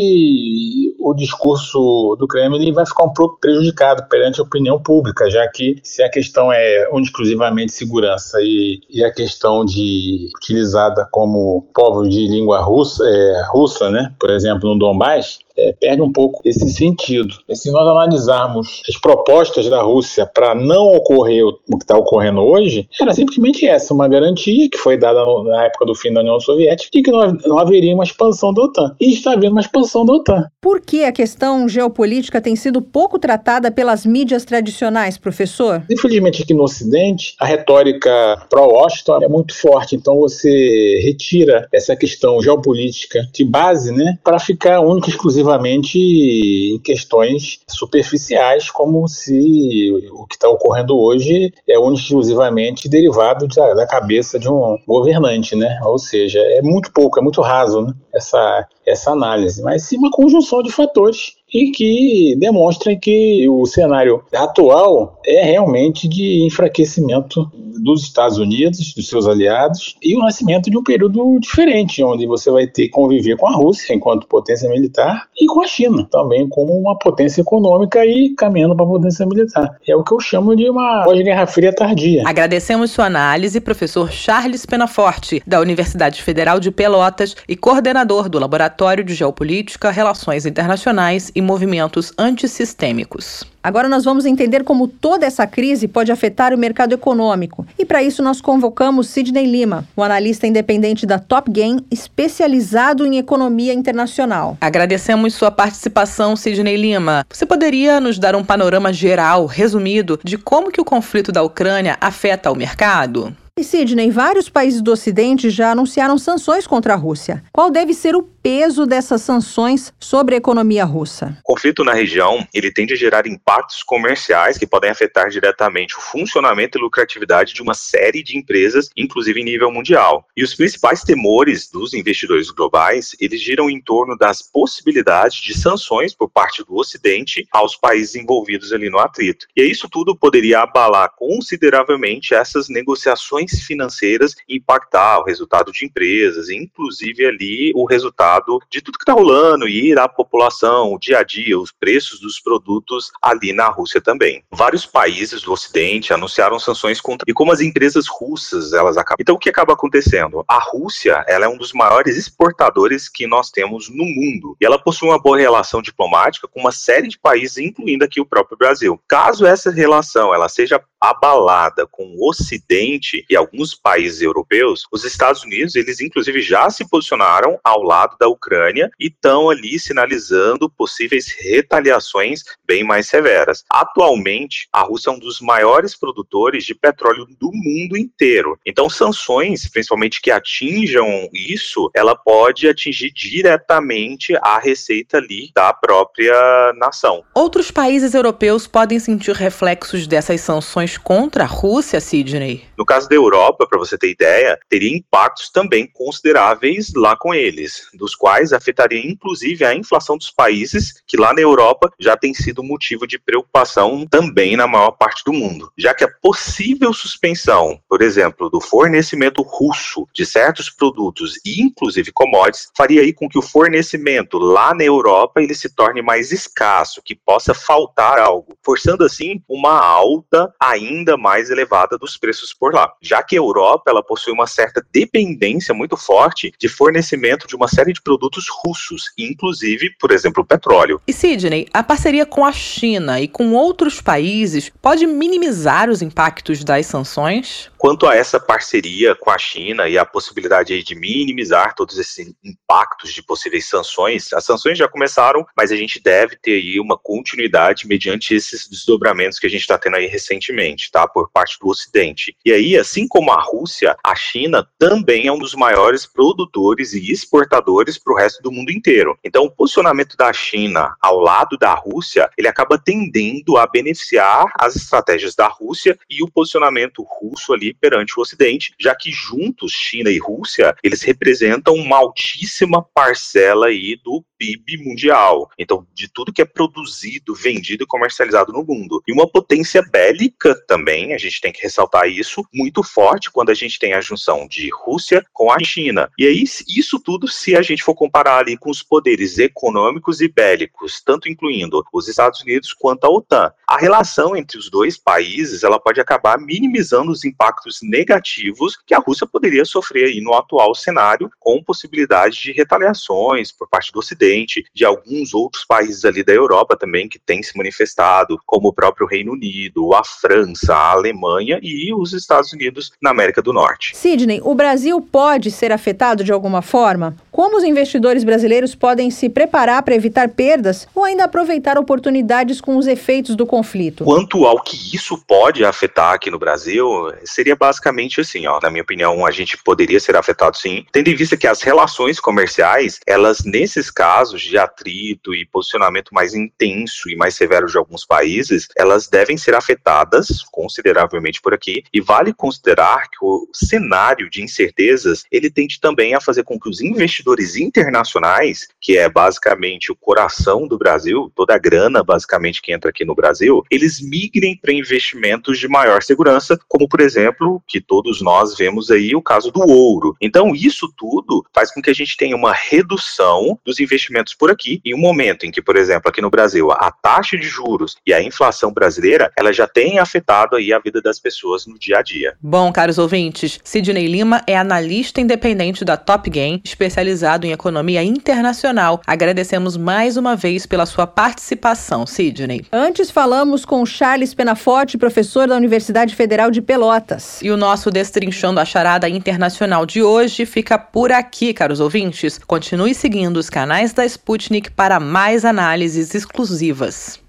o discurso do Kremlin vai ficar um pouco prejudicado perante a opinião pública, já que se a questão é exclusivamente segurança e, e, a questão de utilizada como povos de língua russa, é, russa, né? Por exemplo, no Donbass, é, perde um pouco esse sentido. E se nós analisarmos as propostas da Rússia para não ocorrer o que está ocorrendo hoje, era simplesmente essa, uma garantia que foi dada na época do fim da União Soviética de que não, haveria uma expansão da OTAN. E está havendo uma expansão da OTAN. Por que a questão geopolítica tem sido pouco tratada pelas mídias tradicionais, professor? Infelizmente, aqui no Ocidente, a retórica pró-Washington é muito forte, então você retira essa questão geopolítica de base, né, para ficar única e exclusivamente exclusivamente em questões superficiais, como se o que está ocorrendo hoje é exclusivamente derivado da, da, cabeça de um governante, né? Ou seja, é muito pouco, é muito raso né? essa, essa análise, mas sim uma conjunção de fatores e que demonstrem que o cenário atual é realmente de enfraquecimento dos Estados Unidos, dos seus aliados, e o nascimento de um período diferente, onde você vai ter que conviver com a Rússia enquanto potência militar e com a China também como uma potência econômica e caminhando para a potência militar. É o que eu chamo de uma pós-guerra fria tardia. Agradecemos sua análise, professor Charles Penaforte, da Universidade Federal de Pelotas e coordenador do Laboratório de Geopolítica, Relações Internacionais e Movimentos Antissistêmicos. Agora nós vamos entender como toda essa crise pode afetar o mercado econômico. E para isso nós convocamos Sidney Lima, um analista independente da Top Game, especializado em economia internacional. Agradecemos sua participação, Sidney Lima. Você poderia nos dar um panorama geral, resumido, de como que o conflito da Ucrânia afeta o mercado? E Sidney, vários países do Ocidente já anunciaram sanções contra a Rússia. Qual deve ser o peso dessas sanções sobre a economia russa? O conflito na região ele tende a gerar impactos comerciais que podem afetar diretamente o funcionamento e lucratividade de uma série de empresas, inclusive em nível mundial. E os principais temores dos investidores globais eles giram em torno das possibilidades de sanções por parte do Ocidente aos países envolvidos ali no atrito. E isso tudo poderia abalar consideravelmente essas negociações transações financeiras impactar o resultado de empresas, inclusive ali o resultado de tudo que está rolando e a população, o dia a dia, os preços dos produtos ali na Rússia também. Vários países do Ocidente anunciaram sanções contra e como as empresas russas elas acabam. Então o que acaba acontecendo? A Rússia ela é um dos maiores exportadores que nós temos no mundo e ela possui uma boa relação diplomática com uma série de países, incluindo aqui o próprio Brasil. Caso essa relação ela seja abalada com o Ocidente e alguns países europeus, os Estados Unidos, eles inclusive já se posicionaram ao lado da Ucrânia e estão ali sinalizando possíveis retaliações bem mais severas. Atualmente, a Rússia é um dos maiores produtores de petróleo do mundo inteiro. Então, sanções, principalmente que atinjam isso, ela pode atingir diretamente a receita ali da própria nação. Outros países europeus podem sentir reflexos dessas sanções contra a Rússia, Sidney? No caso da Europa, para você ter ideia, teria impactos também consideráveis lá com eles, dos quais afetaria inclusive a inflação dos países, que lá na Europa já tem sido motivo de preocupação também na maior parte do mundo, já que a possível suspensão, por exemplo, do fornecimento russo de certos produtos e inclusive commodities, faria aí com que o fornecimento lá na Europa ele se torne mais escasso, que possa faltar algo, forçando assim uma alta ainda mais elevada dos preços por lá, já que a Europa ela possui uma certa dependência muito forte de fornecimento de uma série de produtos russos, inclusive, por exemplo, petróleo. E Sidney, a parceria com a China e com outros países pode minimizar os impactos das sanções? Quanto a essa parceria com a China e a possibilidade de minimizar todos esses impactos de possíveis sanções, as sanções já começaram, mas a gente deve ter aí uma continuidade mediante esses desdobramentos que a gente está tendo aí recentemente tá, por parte do Ocidente. E aí, assim como a Rússia, a China também é um dos maiores produtores e exportadores para o resto do mundo inteiro. Então, o posicionamento da China ao lado da Rússia, ele acaba tendendo a beneficiar as estratégias da Rússia e o posicionamento russo ali perante o Ocidente, já que juntos, China e Rússia, eles representam uma altíssima parcela aí do PIB mundial. Então, de tudo que é produzido, vendido e comercializado no mundo. E uma potência bélica também, a gente tem que ressaltar isso, muito forte quando a gente tem a junção de Rússia com a China. E aí, isso tudo, se a gente for comparar ali com os poderes econômicos e bélicos, tanto incluindo os Estados Unidos quanto a OTAN, a relação entre os dois países, ela pode acabar minimizando os impactos negativos que a Rússia poderia sofrer aí no atual cenário, com possibilidade de retaliações por parte do Ocidente de alguns outros países ali da Europa também que têm se manifestado, como o próprio Reino Unido, a França, a Alemanha e os Estados Unidos na América do Norte. Sidney, o Brasil pode ser afetado de alguma forma? Como os investidores brasileiros podem se preparar para evitar perdas ou ainda aproveitar oportunidades com os efeitos do conflito? Quanto ao que isso pode afetar aqui no Brasil, seria basicamente assim, ó, na minha opinião, a gente poderia ser afetado sim, tendo em vista que as relações comerciais, elas nesses casos casos de atrito e posicionamento mais intenso e mais severo de alguns países, elas devem ser afetadas consideravelmente por aqui. E vale considerar que o cenário de incertezas ele tende também a fazer com que os investidores internacionais, que é basicamente o coração do Brasil, toda a grana basicamente que entra aqui no Brasil, eles migrem para investimentos de maior segurança, como por exemplo, que todos nós vemos aí o caso do ouro. Então, isso tudo faz com que a gente tenha uma redução dos investimentos investimentos por aqui, em um momento em que, por exemplo, aqui no Brasil, a taxa de juros e a inflação brasileira, ela já tem afetado aí a vida das pessoas no dia a dia. Bom, caros ouvintes, Sidney Lima é analista independente da Top Game, especializado em economia internacional. Agradecemos mais uma vez pela sua participação, Sidney. Antes falamos com Charles Penaforte, professor da Universidade Federal de Pelotas. E o nosso Destrinchando a Charada Internacional de hoje fica por aqui, caros ouvintes. Continue seguindo os canais da da Sputnik para mais análises exclusivas.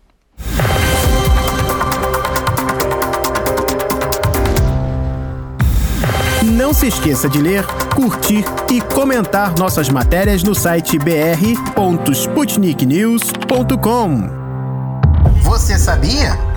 Não se esqueça de ler, curtir e comentar nossas matérias no site br.sputniknews.com. Você sabia?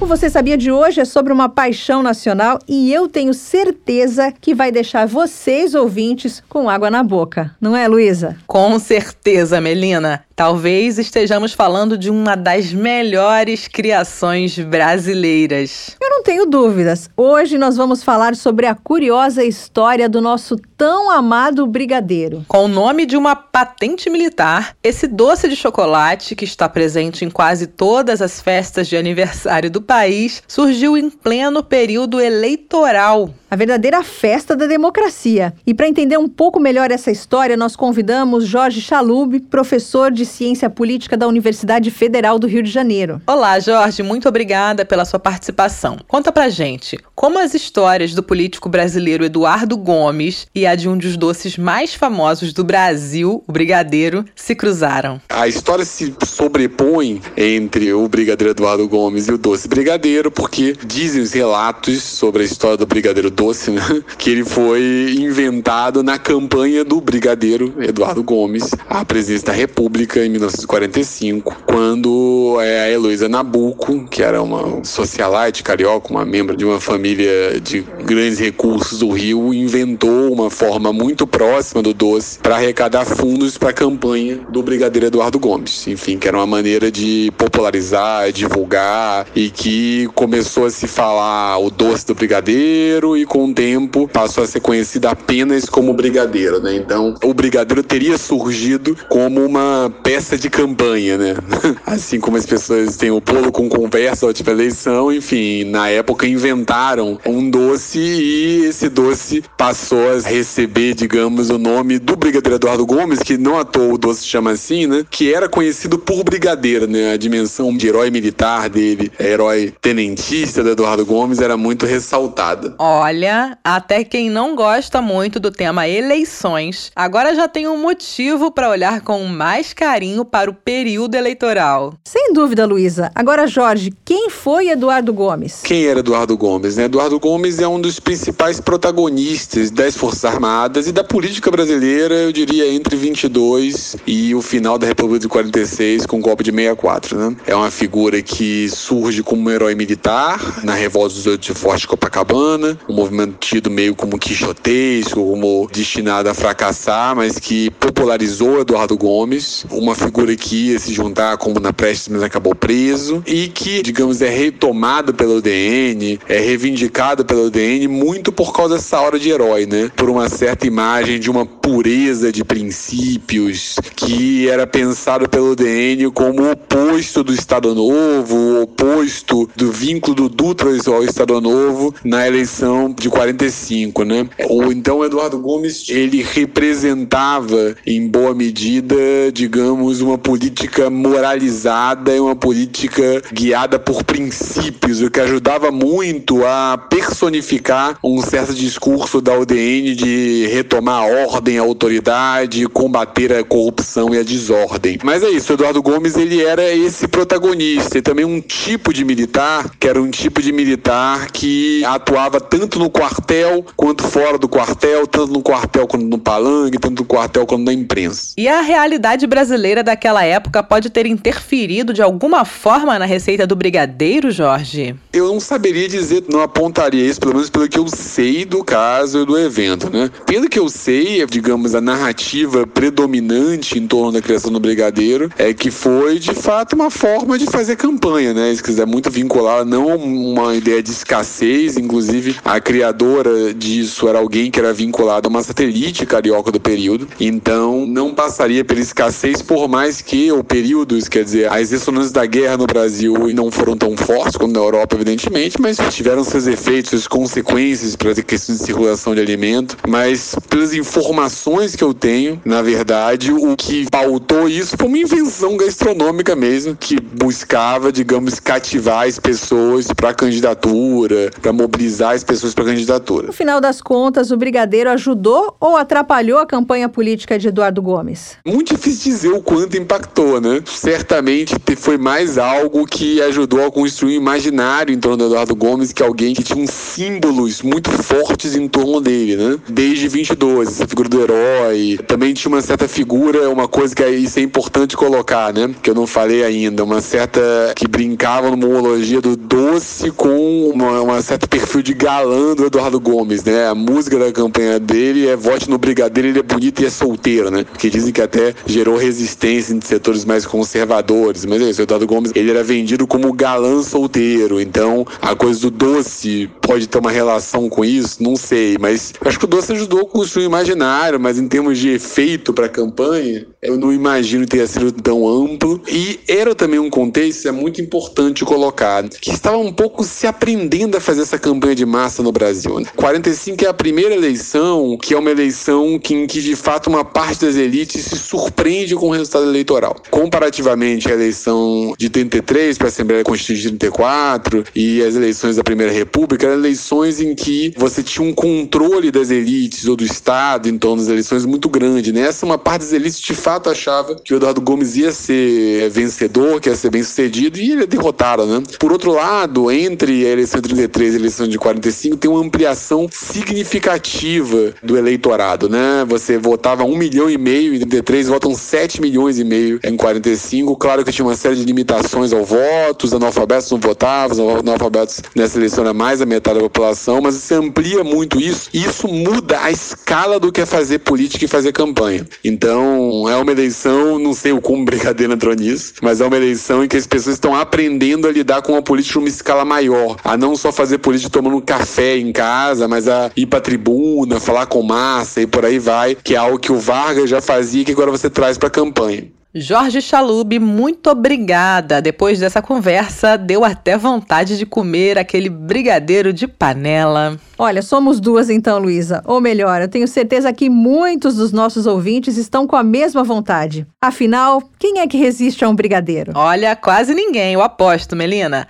O Você Sabia de hoje é sobre uma paixão nacional e eu tenho certeza que vai deixar vocês, ouvintes, com água na boca. Não é, Luísa? Com certeza, Melina. Talvez estejamos falando de uma das melhores criações brasileiras. Eu não tenho dúvidas. Hoje nós vamos falar sobre a curiosa história do nosso tão amado brigadeiro. Com o nome de uma patente militar, esse doce de chocolate, que está presente em quase todas as festas de aniversário do país, surgiu em pleno período eleitoral. A verdadeira festa da democracia. E para entender um pouco melhor essa história, nós convidamos Jorge Chalub, professor de Ciência Política da Universidade Federal do Rio de Janeiro. Olá, Jorge, muito obrigada pela sua participação. Conta pra gente, como as histórias do político brasileiro Eduardo Gomes e a de um dos doces mais famosos do Brasil, o brigadeiro, se cruzaram? A história se sobrepõe entre o brigadeiro Eduardo Gomes e o doce brigadeiro, porque dizem os relatos sobre a história do brigadeiro doce, né? [LAUGHS] Que ele foi inventado na campanha do brigadeiro Eduardo Gomes à presidência da República em 1945, quando é, a Heloísa Nabuco, que era uma socialite carioca, uma membro de uma família de grandes recursos do Rio, inventou uma forma muito próxima do doce para arrecadar fundos para a campanha do brigadeiro Eduardo Gomes. Enfim, que era uma maneira de popularizar, divulgar e que começou a se falar o doce do brigadeiro e com o tempo passou a ser conhecida apenas como brigadeiro, né? Então, o brigadeiro teria surgido como uma peça de campanha, né? [LAUGHS] Assim como as pessoas têm o bolo com conversa à última eleição, enfim, na época inventaram um doce e esse doce passou a receber, digamos, o nome do brigadeiro Eduardo Gomes, que não à toa o doce chama assim, né? Que era conhecido por brigadeiro, né? A dimensão de herói militar dele, herói tenentista do Eduardo Gomes era muito ressaltada. Olha, até quem não gosta muito do tema eleições, agora já tem um motivo para olhar com mais carinho para o período eleitoral. Sem dúvida, Luísa. Agora, Jorge, quem foi Eduardo Gomes? Quem era Eduardo Gomes? Né? Eduardo Gomes é um dos principais protagonistas das Forças Armadas e da política brasileira, eu diria, entre 22 e o final da República de 46, com o golpe de 64. Né? É uma figura que surge como um herói militar na revolta dos oito de Forte Copacabana, um movimento tido meio como quixotesco, como destinado a fracassar, mas que popularizou Eduardo Gomes, uma figura que ia se juntar como na Prestes, mas acabou preso, e que, digamos, é retomado pelo UDN, é reivindicado pelo UDN muito por causa dessa hora de herói, né? Por uma certa imagem de uma pureza de princípios que era pensado pelo UDN como o oposto do Estado Novo, o oposto do vínculo do Dutra ao Estado Novo na eleição de 45, né? Ou então Eduardo Gomes, ele representava em boa medida, digamos, uma política moralizada e uma política guiada por princípios, o que ajudava muito a personificar um certo discurso da UDN de retomar a ordem, a autoridade, combater a corrupção e a desordem. Mas é isso, Eduardo Gomes, ele era esse protagonista e também um tipo de militar, que era um tipo de militar que atuava tanto no quartel quanto fora do quartel, tanto no quartel quanto no palanque, tanto no quartel quanto na imprensa. E a realidade brasileira daquela época pode ter interferido de alguma forma na receita do brigadeiro, Jorge? Eu não saberia dizer, não apontaria isso, pelo menos pelo que eu sei do caso e do evento, né? Pelo que eu sei, digamos, a narrativa predominante em torno da criação do brigadeiro é que foi, de fato, uma forma de fazer campanha, né? Se quiser muito vincular, não uma ideia de escassez, inclusive a criadora disso era alguém que era vinculado a uma satélite carioca do período, então não passaria pela escassez, por mais que o período, quer dizer, as ressonâncias da guerra no Brasil não foram tão fortes quanto na Europa, evidentemente, mas tiveram seus efeitos, suas consequências para a questão de circulação de alimento, mas pelas informações que eu tenho, na verdade, o que pautou isso foi uma invenção gastronômica mesmo, que buscava, digamos, cativar as pessoas para a candidatura, para mobilizar as pessoas para a candidatura. No final das contas, o brigadeiro ajudou ou atrapalhou a campanha política de Eduardo Gomes? Muito difícil dizer o quanto impactou, né? Certamente foi mais algo que ajudou a construir um imaginário em torno do Eduardo Gomes, que alguém que tinha uns símbolos muito fortes em torno dele, né? Desde 22, essa figura do herói. Também tinha uma certa figura, uma coisa que isso é importante colocar, né? Que eu não falei ainda, uma certa que brincava numa homologia do doce com uma, uma certo perfil de galã do Eduardo Gomes, né? A música da campanha dele é vote no brigadeiro, ele é bonito e é solteiro, né? Que dizem que até gerou resistência em setores mais conservadores, mas é isso, o Eduardo Gomes, ele era vendido como galã solteiro, então a coisa do doce pode ter uma relação com isso, não sei, mas acho que o doce ajudou a construir o imaginário, mas em termos de efeito para a campanha, eu não imagino ter sido tão amplo e era também um contexto é muito importante colocar, que estava um pouco se aprendendo a fazer essa campanha de massa no Brasil. 45 é a primeira eleição que é uma eleição que, em que de fato uma parte das elites se surpreende com o resultado eleitoral. Comparativamente à eleição de 33 para a Assembleia Constituinte de 34 e as eleições da Primeira República, eram eleições em que você tinha um controle das elites ou do Estado em torno das eleições muito grande. Nessa, né? uma parte das elites de fato achava que o Eduardo Gomes ia ser vencedor, que ia ser bem sucedido, e ele é derrotado, né? Por outro lado, entre a eleição de 33 e a eleição de 45, tem uma ampliação significativa do eleitorado, né? Você votava um milhão e meio em 33, votam 7 milhões e meio em 45. Claro que tinha uma série de limitações ao voto, os analfabetos não votavam, os analfabetos nessa eleição era mais da metade da população, mas você amplia muito isso e isso muda a escala do que é fazer política e fazer campanha. Então, é uma eleição, não sei o como [LAUGHS] Brigadeiro entrou nisso, mas é uma eleição em que as pessoas estão aprendendo a lidar com a política numa escala maior, a não só fazer política tomando café em casa, mas a ir pra tribuna, falar com massa e por aí vai, que é algo que o Vargas já fazia e que agora você traz pra campanha. Jorge Chalub, muito obrigada. Depois dessa conversa, deu até vontade de comer aquele brigadeiro de panela. Olha, somos duas então, Luísa. Ou melhor, eu tenho certeza que muitos dos nossos ouvintes estão com a mesma vontade. Afinal, quem é que resiste a um brigadeiro? Olha, quase ninguém, eu aposto, Melina.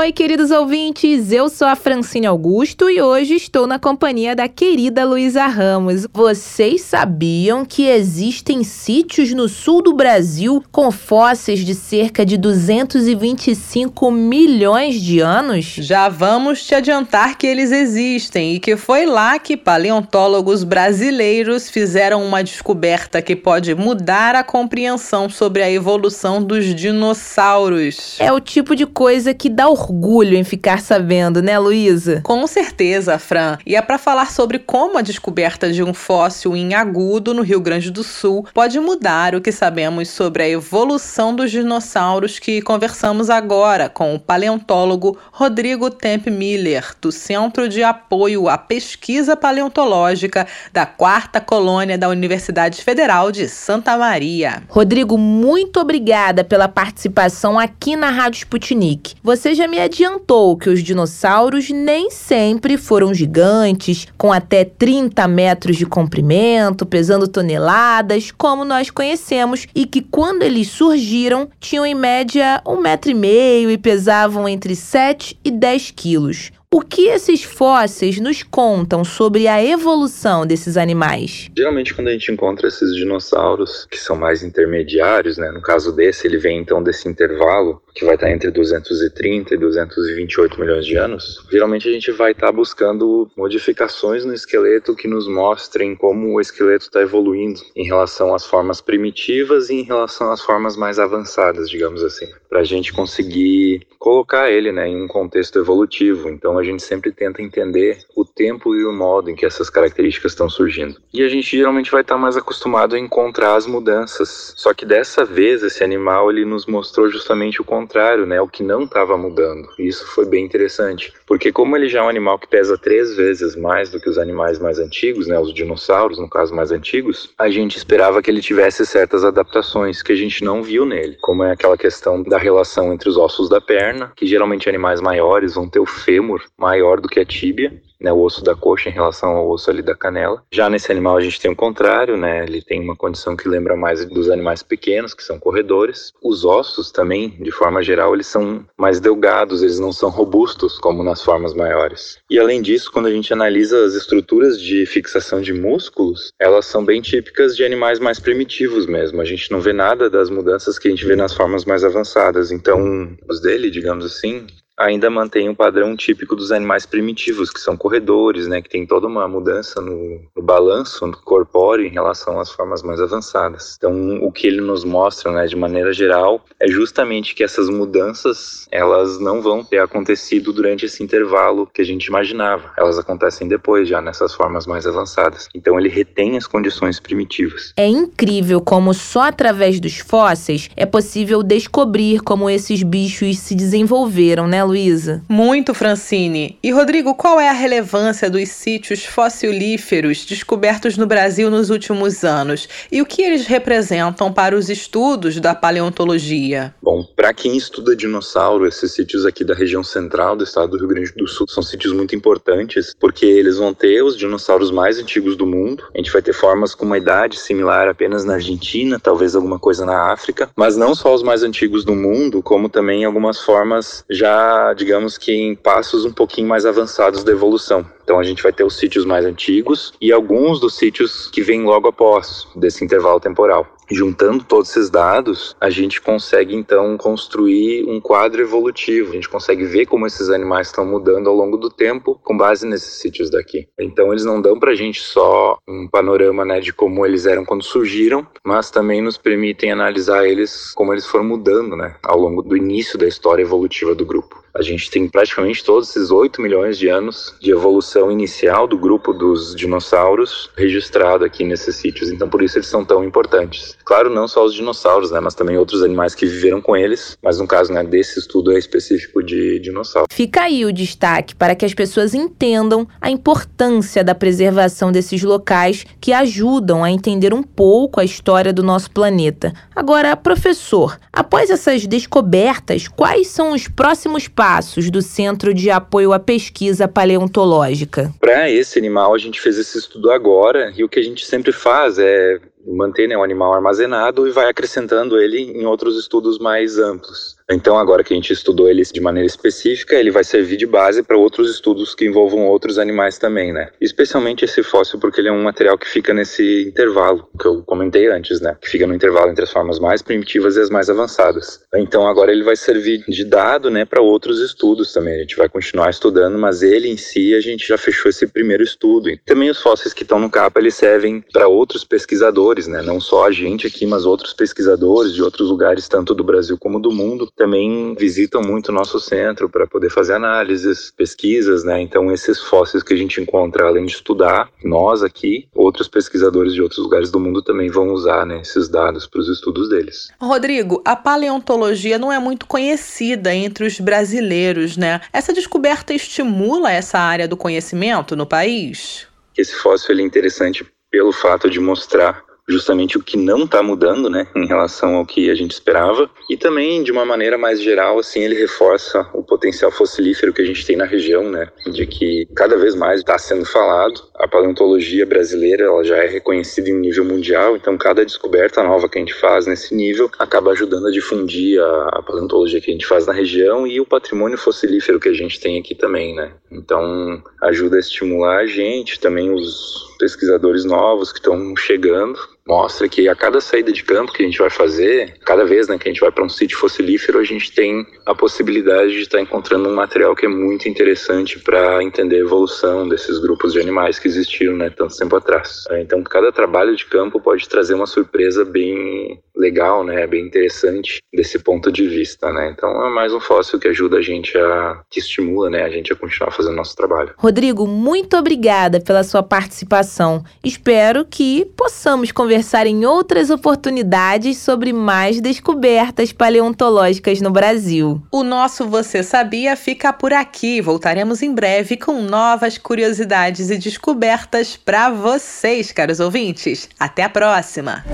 Oi, queridos ouvintes, eu sou a Francine Augusto e hoje estou na companhia da querida Luísa Ramos. Vocês sabiam que existem sítios no sul do Brasil com fósseis de cerca de 225 milhões de anos? Já vamos te adiantar que eles existem e que foi lá que paleontólogos brasileiros fizeram uma descoberta que pode mudar a compreensão sobre a evolução dos dinossauros. É o tipo de coisa que dá o orgulho em ficar sabendo, né, Luísa? Com certeza, Fran. E é para falar sobre como a descoberta de um fóssil em agudo no Rio Grande do Sul pode mudar o que sabemos sobre a evolução dos dinossauros que conversamos agora com o paleontólogo Rodrigo Temp Miller, do Centro de Apoio à Pesquisa Paleontológica da Quarta Colônia da Universidade Federal de Santa Maria. Rodrigo, muito obrigada pela participação aqui na Rádio Sputnik. Você já me adiantou que os dinossauros nem sempre foram gigantes, com até 30 metros de comprimento, pesando toneladas, como nós conhecemos, e que quando eles surgiram tinham em média um metro e meio e pesavam entre 7 e 10 quilos. O que esses fósseis nos contam sobre a evolução desses animais? Geralmente, quando a gente encontra esses dinossauros que são mais intermediários, né, no caso desse, ele vem então desse intervalo que vai estar entre 230 e 228 milhões de anos. Geralmente, a gente vai estar buscando modificações no esqueleto que nos mostrem como o esqueleto está evoluindo em relação às formas primitivas e em relação às formas mais avançadas, digamos assim, para a gente conseguir colocar ele né, em um contexto evolutivo. Então, a gente sempre tenta entender o tempo e o modo em que essas características estão surgindo. E a gente geralmente vai estar mais acostumado a encontrar as mudanças. Só que dessa vez esse animal ele nos mostrou justamente o contrário, né? O que não estava mudando. E isso foi bem interessante, porque como ele já é um animal que pesa três vezes mais do que os animais mais antigos, né? Os dinossauros, no caso mais antigos, a gente esperava que ele tivesse certas adaptações que a gente não viu nele, como é aquela questão da relação entre os ossos da perna, que geralmente animais maiores vão ter o fêmur maior do que a tíbia, né, o osso da coxa em relação ao osso ali da canela. Já nesse animal a gente tem o contrário, né, ele tem uma condição que lembra mais dos animais pequenos, que são corredores. Os ossos também, de forma geral, eles são mais delgados, eles não são robustos como nas formas maiores. E além disso, quando a gente analisa as estruturas de fixação de músculos, elas são bem típicas de animais mais primitivos mesmo. A gente não vê nada das mudanças que a gente vê nas formas mais avançadas. Então, os dele, digamos assim, ainda mantém o um padrão típico dos animais primitivos, que são corredores, né, que tem toda uma mudança no, no balanço no corpóreo em relação às formas mais avançadas. Então, o que ele nos mostra, né, de maneira geral, é justamente que essas mudanças, elas não vão ter acontecido durante esse intervalo que a gente imaginava. Elas acontecem depois, já nessas formas mais avançadas. Então, ele retém as condições primitivas. É incrível como só através dos fósseis é possível descobrir como esses bichos se desenvolveram, né, Luísa? Muito, Francine. E Rodrigo, qual é a relevância dos sítios fossilíferos descobertos no Brasil nos últimos anos e o que eles representam para os estudos da paleontologia? Bom, para quem estuda dinossauro, esses sítios aqui da região central do estado do Rio Grande do Sul são sítios muito importantes porque eles vão ter os dinossauros mais antigos do mundo. A gente vai ter formas com uma idade similar apenas na Argentina, talvez alguma coisa na África, mas não só os mais antigos do mundo, como também algumas formas já, digamos que em passos um pouquinho mais avançados da evolução. Então a gente vai ter os sítios mais antigos e alguns dos sítios que vêm logo após desse intervalo temporal. Juntando todos esses dados, a gente consegue então construir um quadro evolutivo. A gente consegue ver como esses animais estão mudando ao longo do tempo com base nesses sítios daqui. Então eles não dão para a gente só um panorama né, de como eles eram quando surgiram, mas também nos permitem analisar eles como eles foram mudando né, ao longo do início da história evolutiva do grupo. A gente tem praticamente todos esses 8 milhões de anos de evolução inicial do grupo dos dinossauros registrado aqui nesses sítios. Então, por isso eles são tão importantes. Claro, não só os dinossauros, né, mas também outros animais que viveram com eles. Mas no caso né, desse estudo é específico de dinossauro. Fica aí o destaque para que as pessoas entendam a importância da preservação desses locais que ajudam a entender um pouco a história do nosso planeta. Agora, professor, após essas descobertas, quais são os próximos passos? Passos do Centro de Apoio à Pesquisa Paleontológica? Para esse animal, a gente fez esse estudo agora e o que a gente sempre faz é manter né, o animal armazenado e vai acrescentando ele em outros estudos mais amplos. Então, agora que a gente estudou ele de maneira específica, ele vai servir de base para outros estudos que envolvam outros animais também, né? Especialmente esse fóssil, porque ele é um material que fica nesse intervalo que eu comentei antes, né? Que fica no intervalo entre as formas mais primitivas e as mais avançadas. Então, agora ele vai servir de dado, né, para outros estudos também. A gente vai continuar estudando, mas ele em si a gente já fechou esse primeiro estudo. E também os fósseis que estão no capa, eles servem para outros pesquisadores, né? Não só a gente aqui, mas outros pesquisadores de outros lugares, tanto do Brasil como do mundo também visitam muito o nosso centro para poder fazer análises, pesquisas, né? Então esses fósseis que a gente encontra, além de estudar, nós aqui, outros pesquisadores de outros lugares do mundo também vão usar né, esses dados para os estudos deles. Rodrigo, a paleontologia não é muito conhecida entre os brasileiros, né? Essa descoberta estimula essa área do conhecimento no país? Esse fóssil é interessante pelo fato de mostrar justamente o que não está mudando, né, em relação ao que a gente esperava, e também de uma maneira mais geral, assim, ele reforça o potencial fossilífero que a gente tem na região, né, de que cada vez mais está sendo falado. A paleontologia brasileira, ela já é reconhecida em nível mundial, então cada descoberta nova que a gente faz nesse nível acaba ajudando a difundir a, paleontologia que a gente faz na região e o patrimônio fossilífero que a gente tem aqui também, né. Então ajuda a estimular a gente, também os pesquisadores novos que estão chegando mostra que a cada saída de campo que a gente vai fazer, cada vez né, que a gente vai para um sítio fossilífero, a gente tem a possibilidade de estar encontrando um material que é muito interessante para entender a evolução desses grupos de animais que existiram né, tanto tempo atrás. Então, cada trabalho de campo pode trazer uma surpresa bem legal, né, bem interessante desse ponto de vista. Né? Então, é mais um fóssil que ajuda a gente a, que estimula né, a gente a continuar fazendo nosso trabalho. Rodrigo, muito obrigada pela sua participação. Espero que possamos conversar conversar em outras oportunidades sobre mais descobertas paleontológicas no Brasil. O nosso Você Sabia fica por aqui. Voltaremos em breve com novas curiosidades e descobertas para vocês, caros ouvintes. Até a próxima!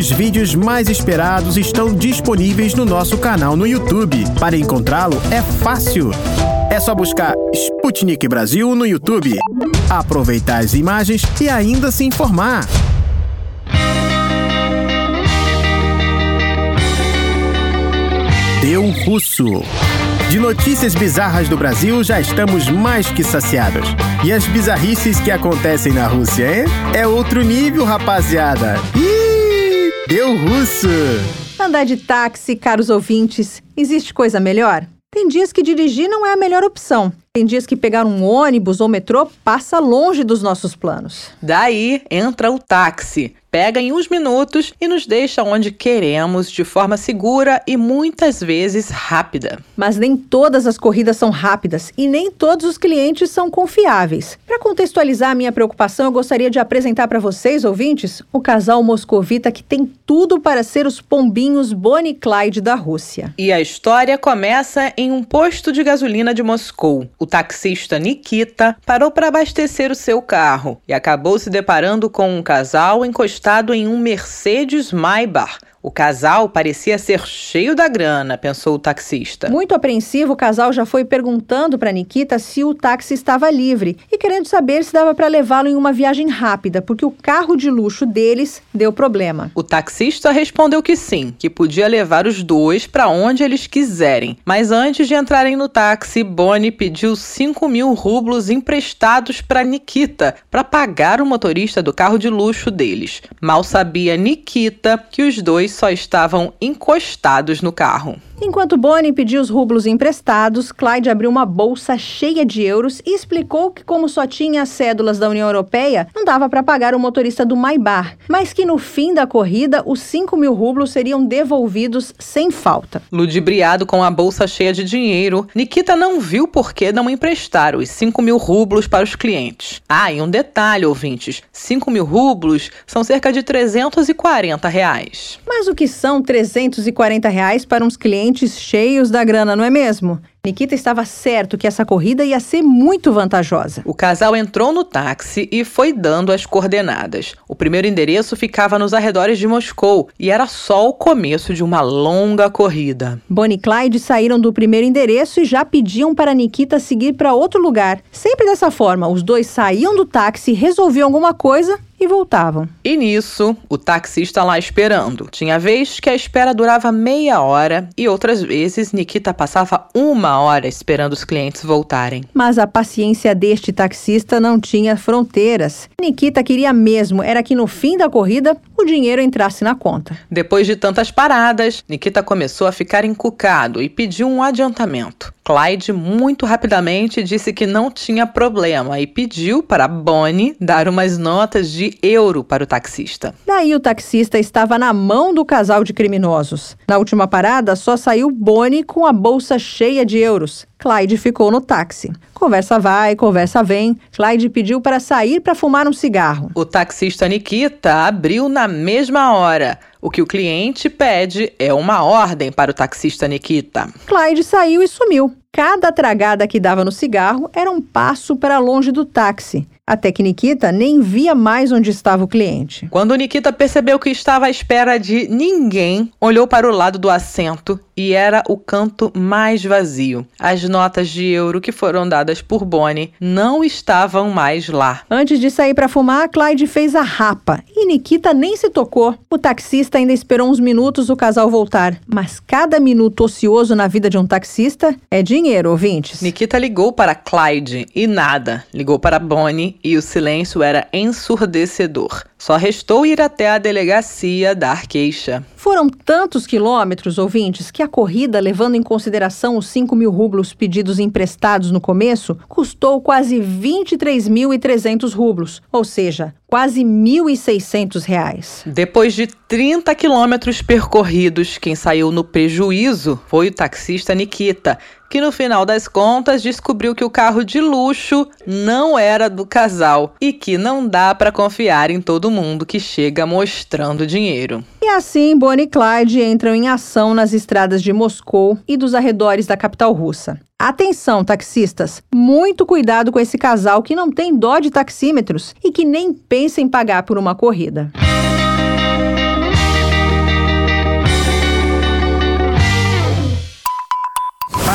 Os vídeos mais esperados estão disponíveis no nosso canal no YouTube. Para encontrá-lo é fácil. É só buscar Sputnik Brasil no YouTube, aproveitar as imagens e ainda se informar. Deu Russo. De notícias bizarras do Brasil já estamos mais que saciados. E as bizarrices que acontecem na Rússia, hein? É outro nível, rapaziada. Ih! Deu russo! Andar de táxi, caros ouvintes, existe coisa melhor? Tem dias que dirigir não é a melhor opção. Tem dias que pegar um ônibus ou metrô passa longe dos nossos planos. Daí entra o táxi. Pega em uns minutos e nos deixa onde queremos de forma segura e muitas vezes rápida. Mas nem todas as corridas são rápidas e nem todos os clientes são confiáveis. Para contextualizar a minha preocupação, eu gostaria de apresentar para vocês, ouvintes, o casal moscovita que tem tudo para ser os pombinhos Bonnie e Clyde da Rússia. E a história começa em um posto de gasolina de Moscou. O taxista Nikita parou para abastecer o seu carro e acabou se deparando com um casal encostado em um Mercedes Maybach o casal parecia ser cheio da grana, pensou o taxista. Muito apreensivo, o casal já foi perguntando para Nikita se o táxi estava livre e querendo saber se dava para levá-lo em uma viagem rápida, porque o carro de luxo deles deu problema. O taxista respondeu que sim, que podia levar os dois para onde eles quiserem. Mas antes de entrarem no táxi, Bonnie pediu 5 mil rublos emprestados para Nikita para pagar o motorista do carro de luxo deles. Mal sabia Nikita que os dois só estavam encostados no carro. Enquanto Bonnie pediu os rublos emprestados, Clyde abriu uma bolsa cheia de euros e explicou que, como só tinha as cédulas da União Europeia, não dava para pagar o motorista do Maibar, mas que no fim da corrida os 5 mil rublos seriam devolvidos sem falta. Ludibriado com a bolsa cheia de dinheiro, Nikita não viu por que não emprestar os 5 mil rublos para os clientes. Ah, e um detalhe, ouvintes: 5 mil rublos são cerca de 340 reais. Mas o que são 340 reais para uns clientes? Cheios da grana, não é mesmo? Nikita estava certo que essa corrida ia ser muito vantajosa. O casal entrou no táxi e foi dando as coordenadas. O primeiro endereço ficava nos arredores de Moscou e era só o começo de uma longa corrida. Bonnie e Clyde saíram do primeiro endereço e já pediam para Nikita seguir para outro lugar. Sempre dessa forma, os dois saíam do táxi, resolviam alguma coisa e voltavam. E nisso, o taxista lá esperando. Tinha vez que a espera durava meia hora e outras vezes Nikita passava uma hora esperando os clientes voltarem. Mas a paciência deste taxista não tinha fronteiras. Nikita queria mesmo era que no fim da corrida o dinheiro entrasse na conta. Depois de tantas paradas, Nikita começou a ficar encucado e pediu um adiantamento. Clyde muito rapidamente disse que não tinha problema e pediu para Bonnie dar umas notas de euro para o taxista. Daí o taxista estava na mão do casal de criminosos. Na última parada, só saiu Bonnie com a bolsa cheia de euros. Clyde ficou no táxi. Conversa vai, conversa vem. Clyde pediu para sair para fumar um cigarro. O taxista Nikita abriu na mesma hora. O que o cliente pede é uma ordem para o taxista Nikita. Clyde saiu e sumiu. Cada tragada que dava no cigarro era um passo para longe do táxi. Até que Nikita nem via mais onde estava o cliente. Quando Nikita percebeu que estava à espera de ninguém, olhou para o lado do assento e era o canto mais vazio. As notas de euro que foram dadas por Bonnie não estavam mais lá. Antes de sair para fumar, Clyde fez a rapa e Nikita nem se tocou. O taxista ainda esperou uns minutos o casal voltar, mas cada minuto ocioso na vida de um taxista é dinheiro, ouvintes. Nikita ligou para Clyde e nada. Ligou para Bonnie e o silêncio era ensurdecedor. Só restou ir até a delegacia dar queixa. Foram tantos quilômetros, ouvintes, que a corrida, levando em consideração os 5 mil rublos pedidos emprestados no começo, custou quase 23.300 rublos, ou seja, quase 1.600 reais. Depois de 30 quilômetros percorridos, quem saiu no prejuízo foi o taxista Nikita, que no final das contas descobriu que o carro de luxo não era do casal e que não dá para confiar em todo mundo que chega mostrando dinheiro. E assim, Bonnie e Clyde entram em ação nas estradas de Moscou e dos arredores da capital russa. Atenção, taxistas! Muito cuidado com esse casal que não tem dó de taxímetros e que nem pensa em pagar por uma corrida.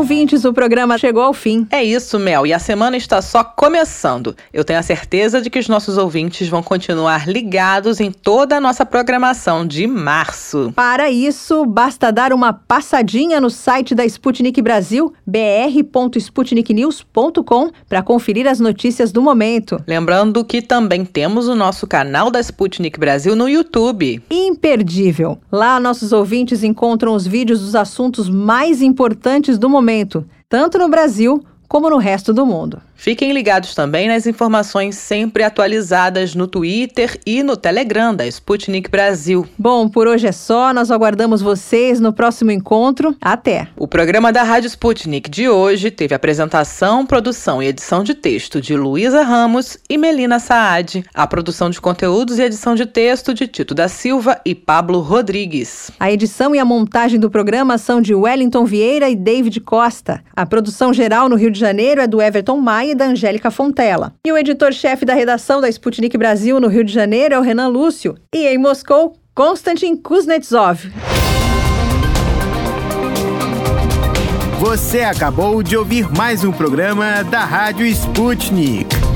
Ouvintes, o programa chegou ao fim. É isso, Mel, e a semana está só começando. Eu tenho a certeza de que os nossos ouvintes vão continuar ligados em toda a nossa programação de março. Para isso, basta dar uma passadinha no site da Sputnik Brasil, br.sputniknews.com, para conferir as notícias do momento. Lembrando que também temos o nosso canal da Sputnik Brasil no YouTube. Imperdível. Lá nossos ouvintes encontram os vídeos dos assuntos mais importantes do momento momento, tanto no Brasil como no resto do mundo. Fiquem ligados também nas informações sempre atualizadas no Twitter e no Telegram da Sputnik Brasil. Bom, por hoje é só. Nós aguardamos vocês no próximo encontro. Até! O programa da Rádio Sputnik de hoje teve apresentação, produção e edição de texto de Luísa Ramos e Melina Saad. A produção de conteúdos e edição de texto de Tito da Silva e Pablo Rodrigues. A edição e a montagem do programa são de Wellington Vieira e David Costa. A produção geral no Rio de Janeiro é do Everton Maia e da Angélica Fontela. E o editor-chefe da redação da Sputnik Brasil no Rio de Janeiro é o Renan Lúcio. E em Moscou, Konstantin Kuznetsov. Você acabou de ouvir mais um programa da Rádio Sputnik.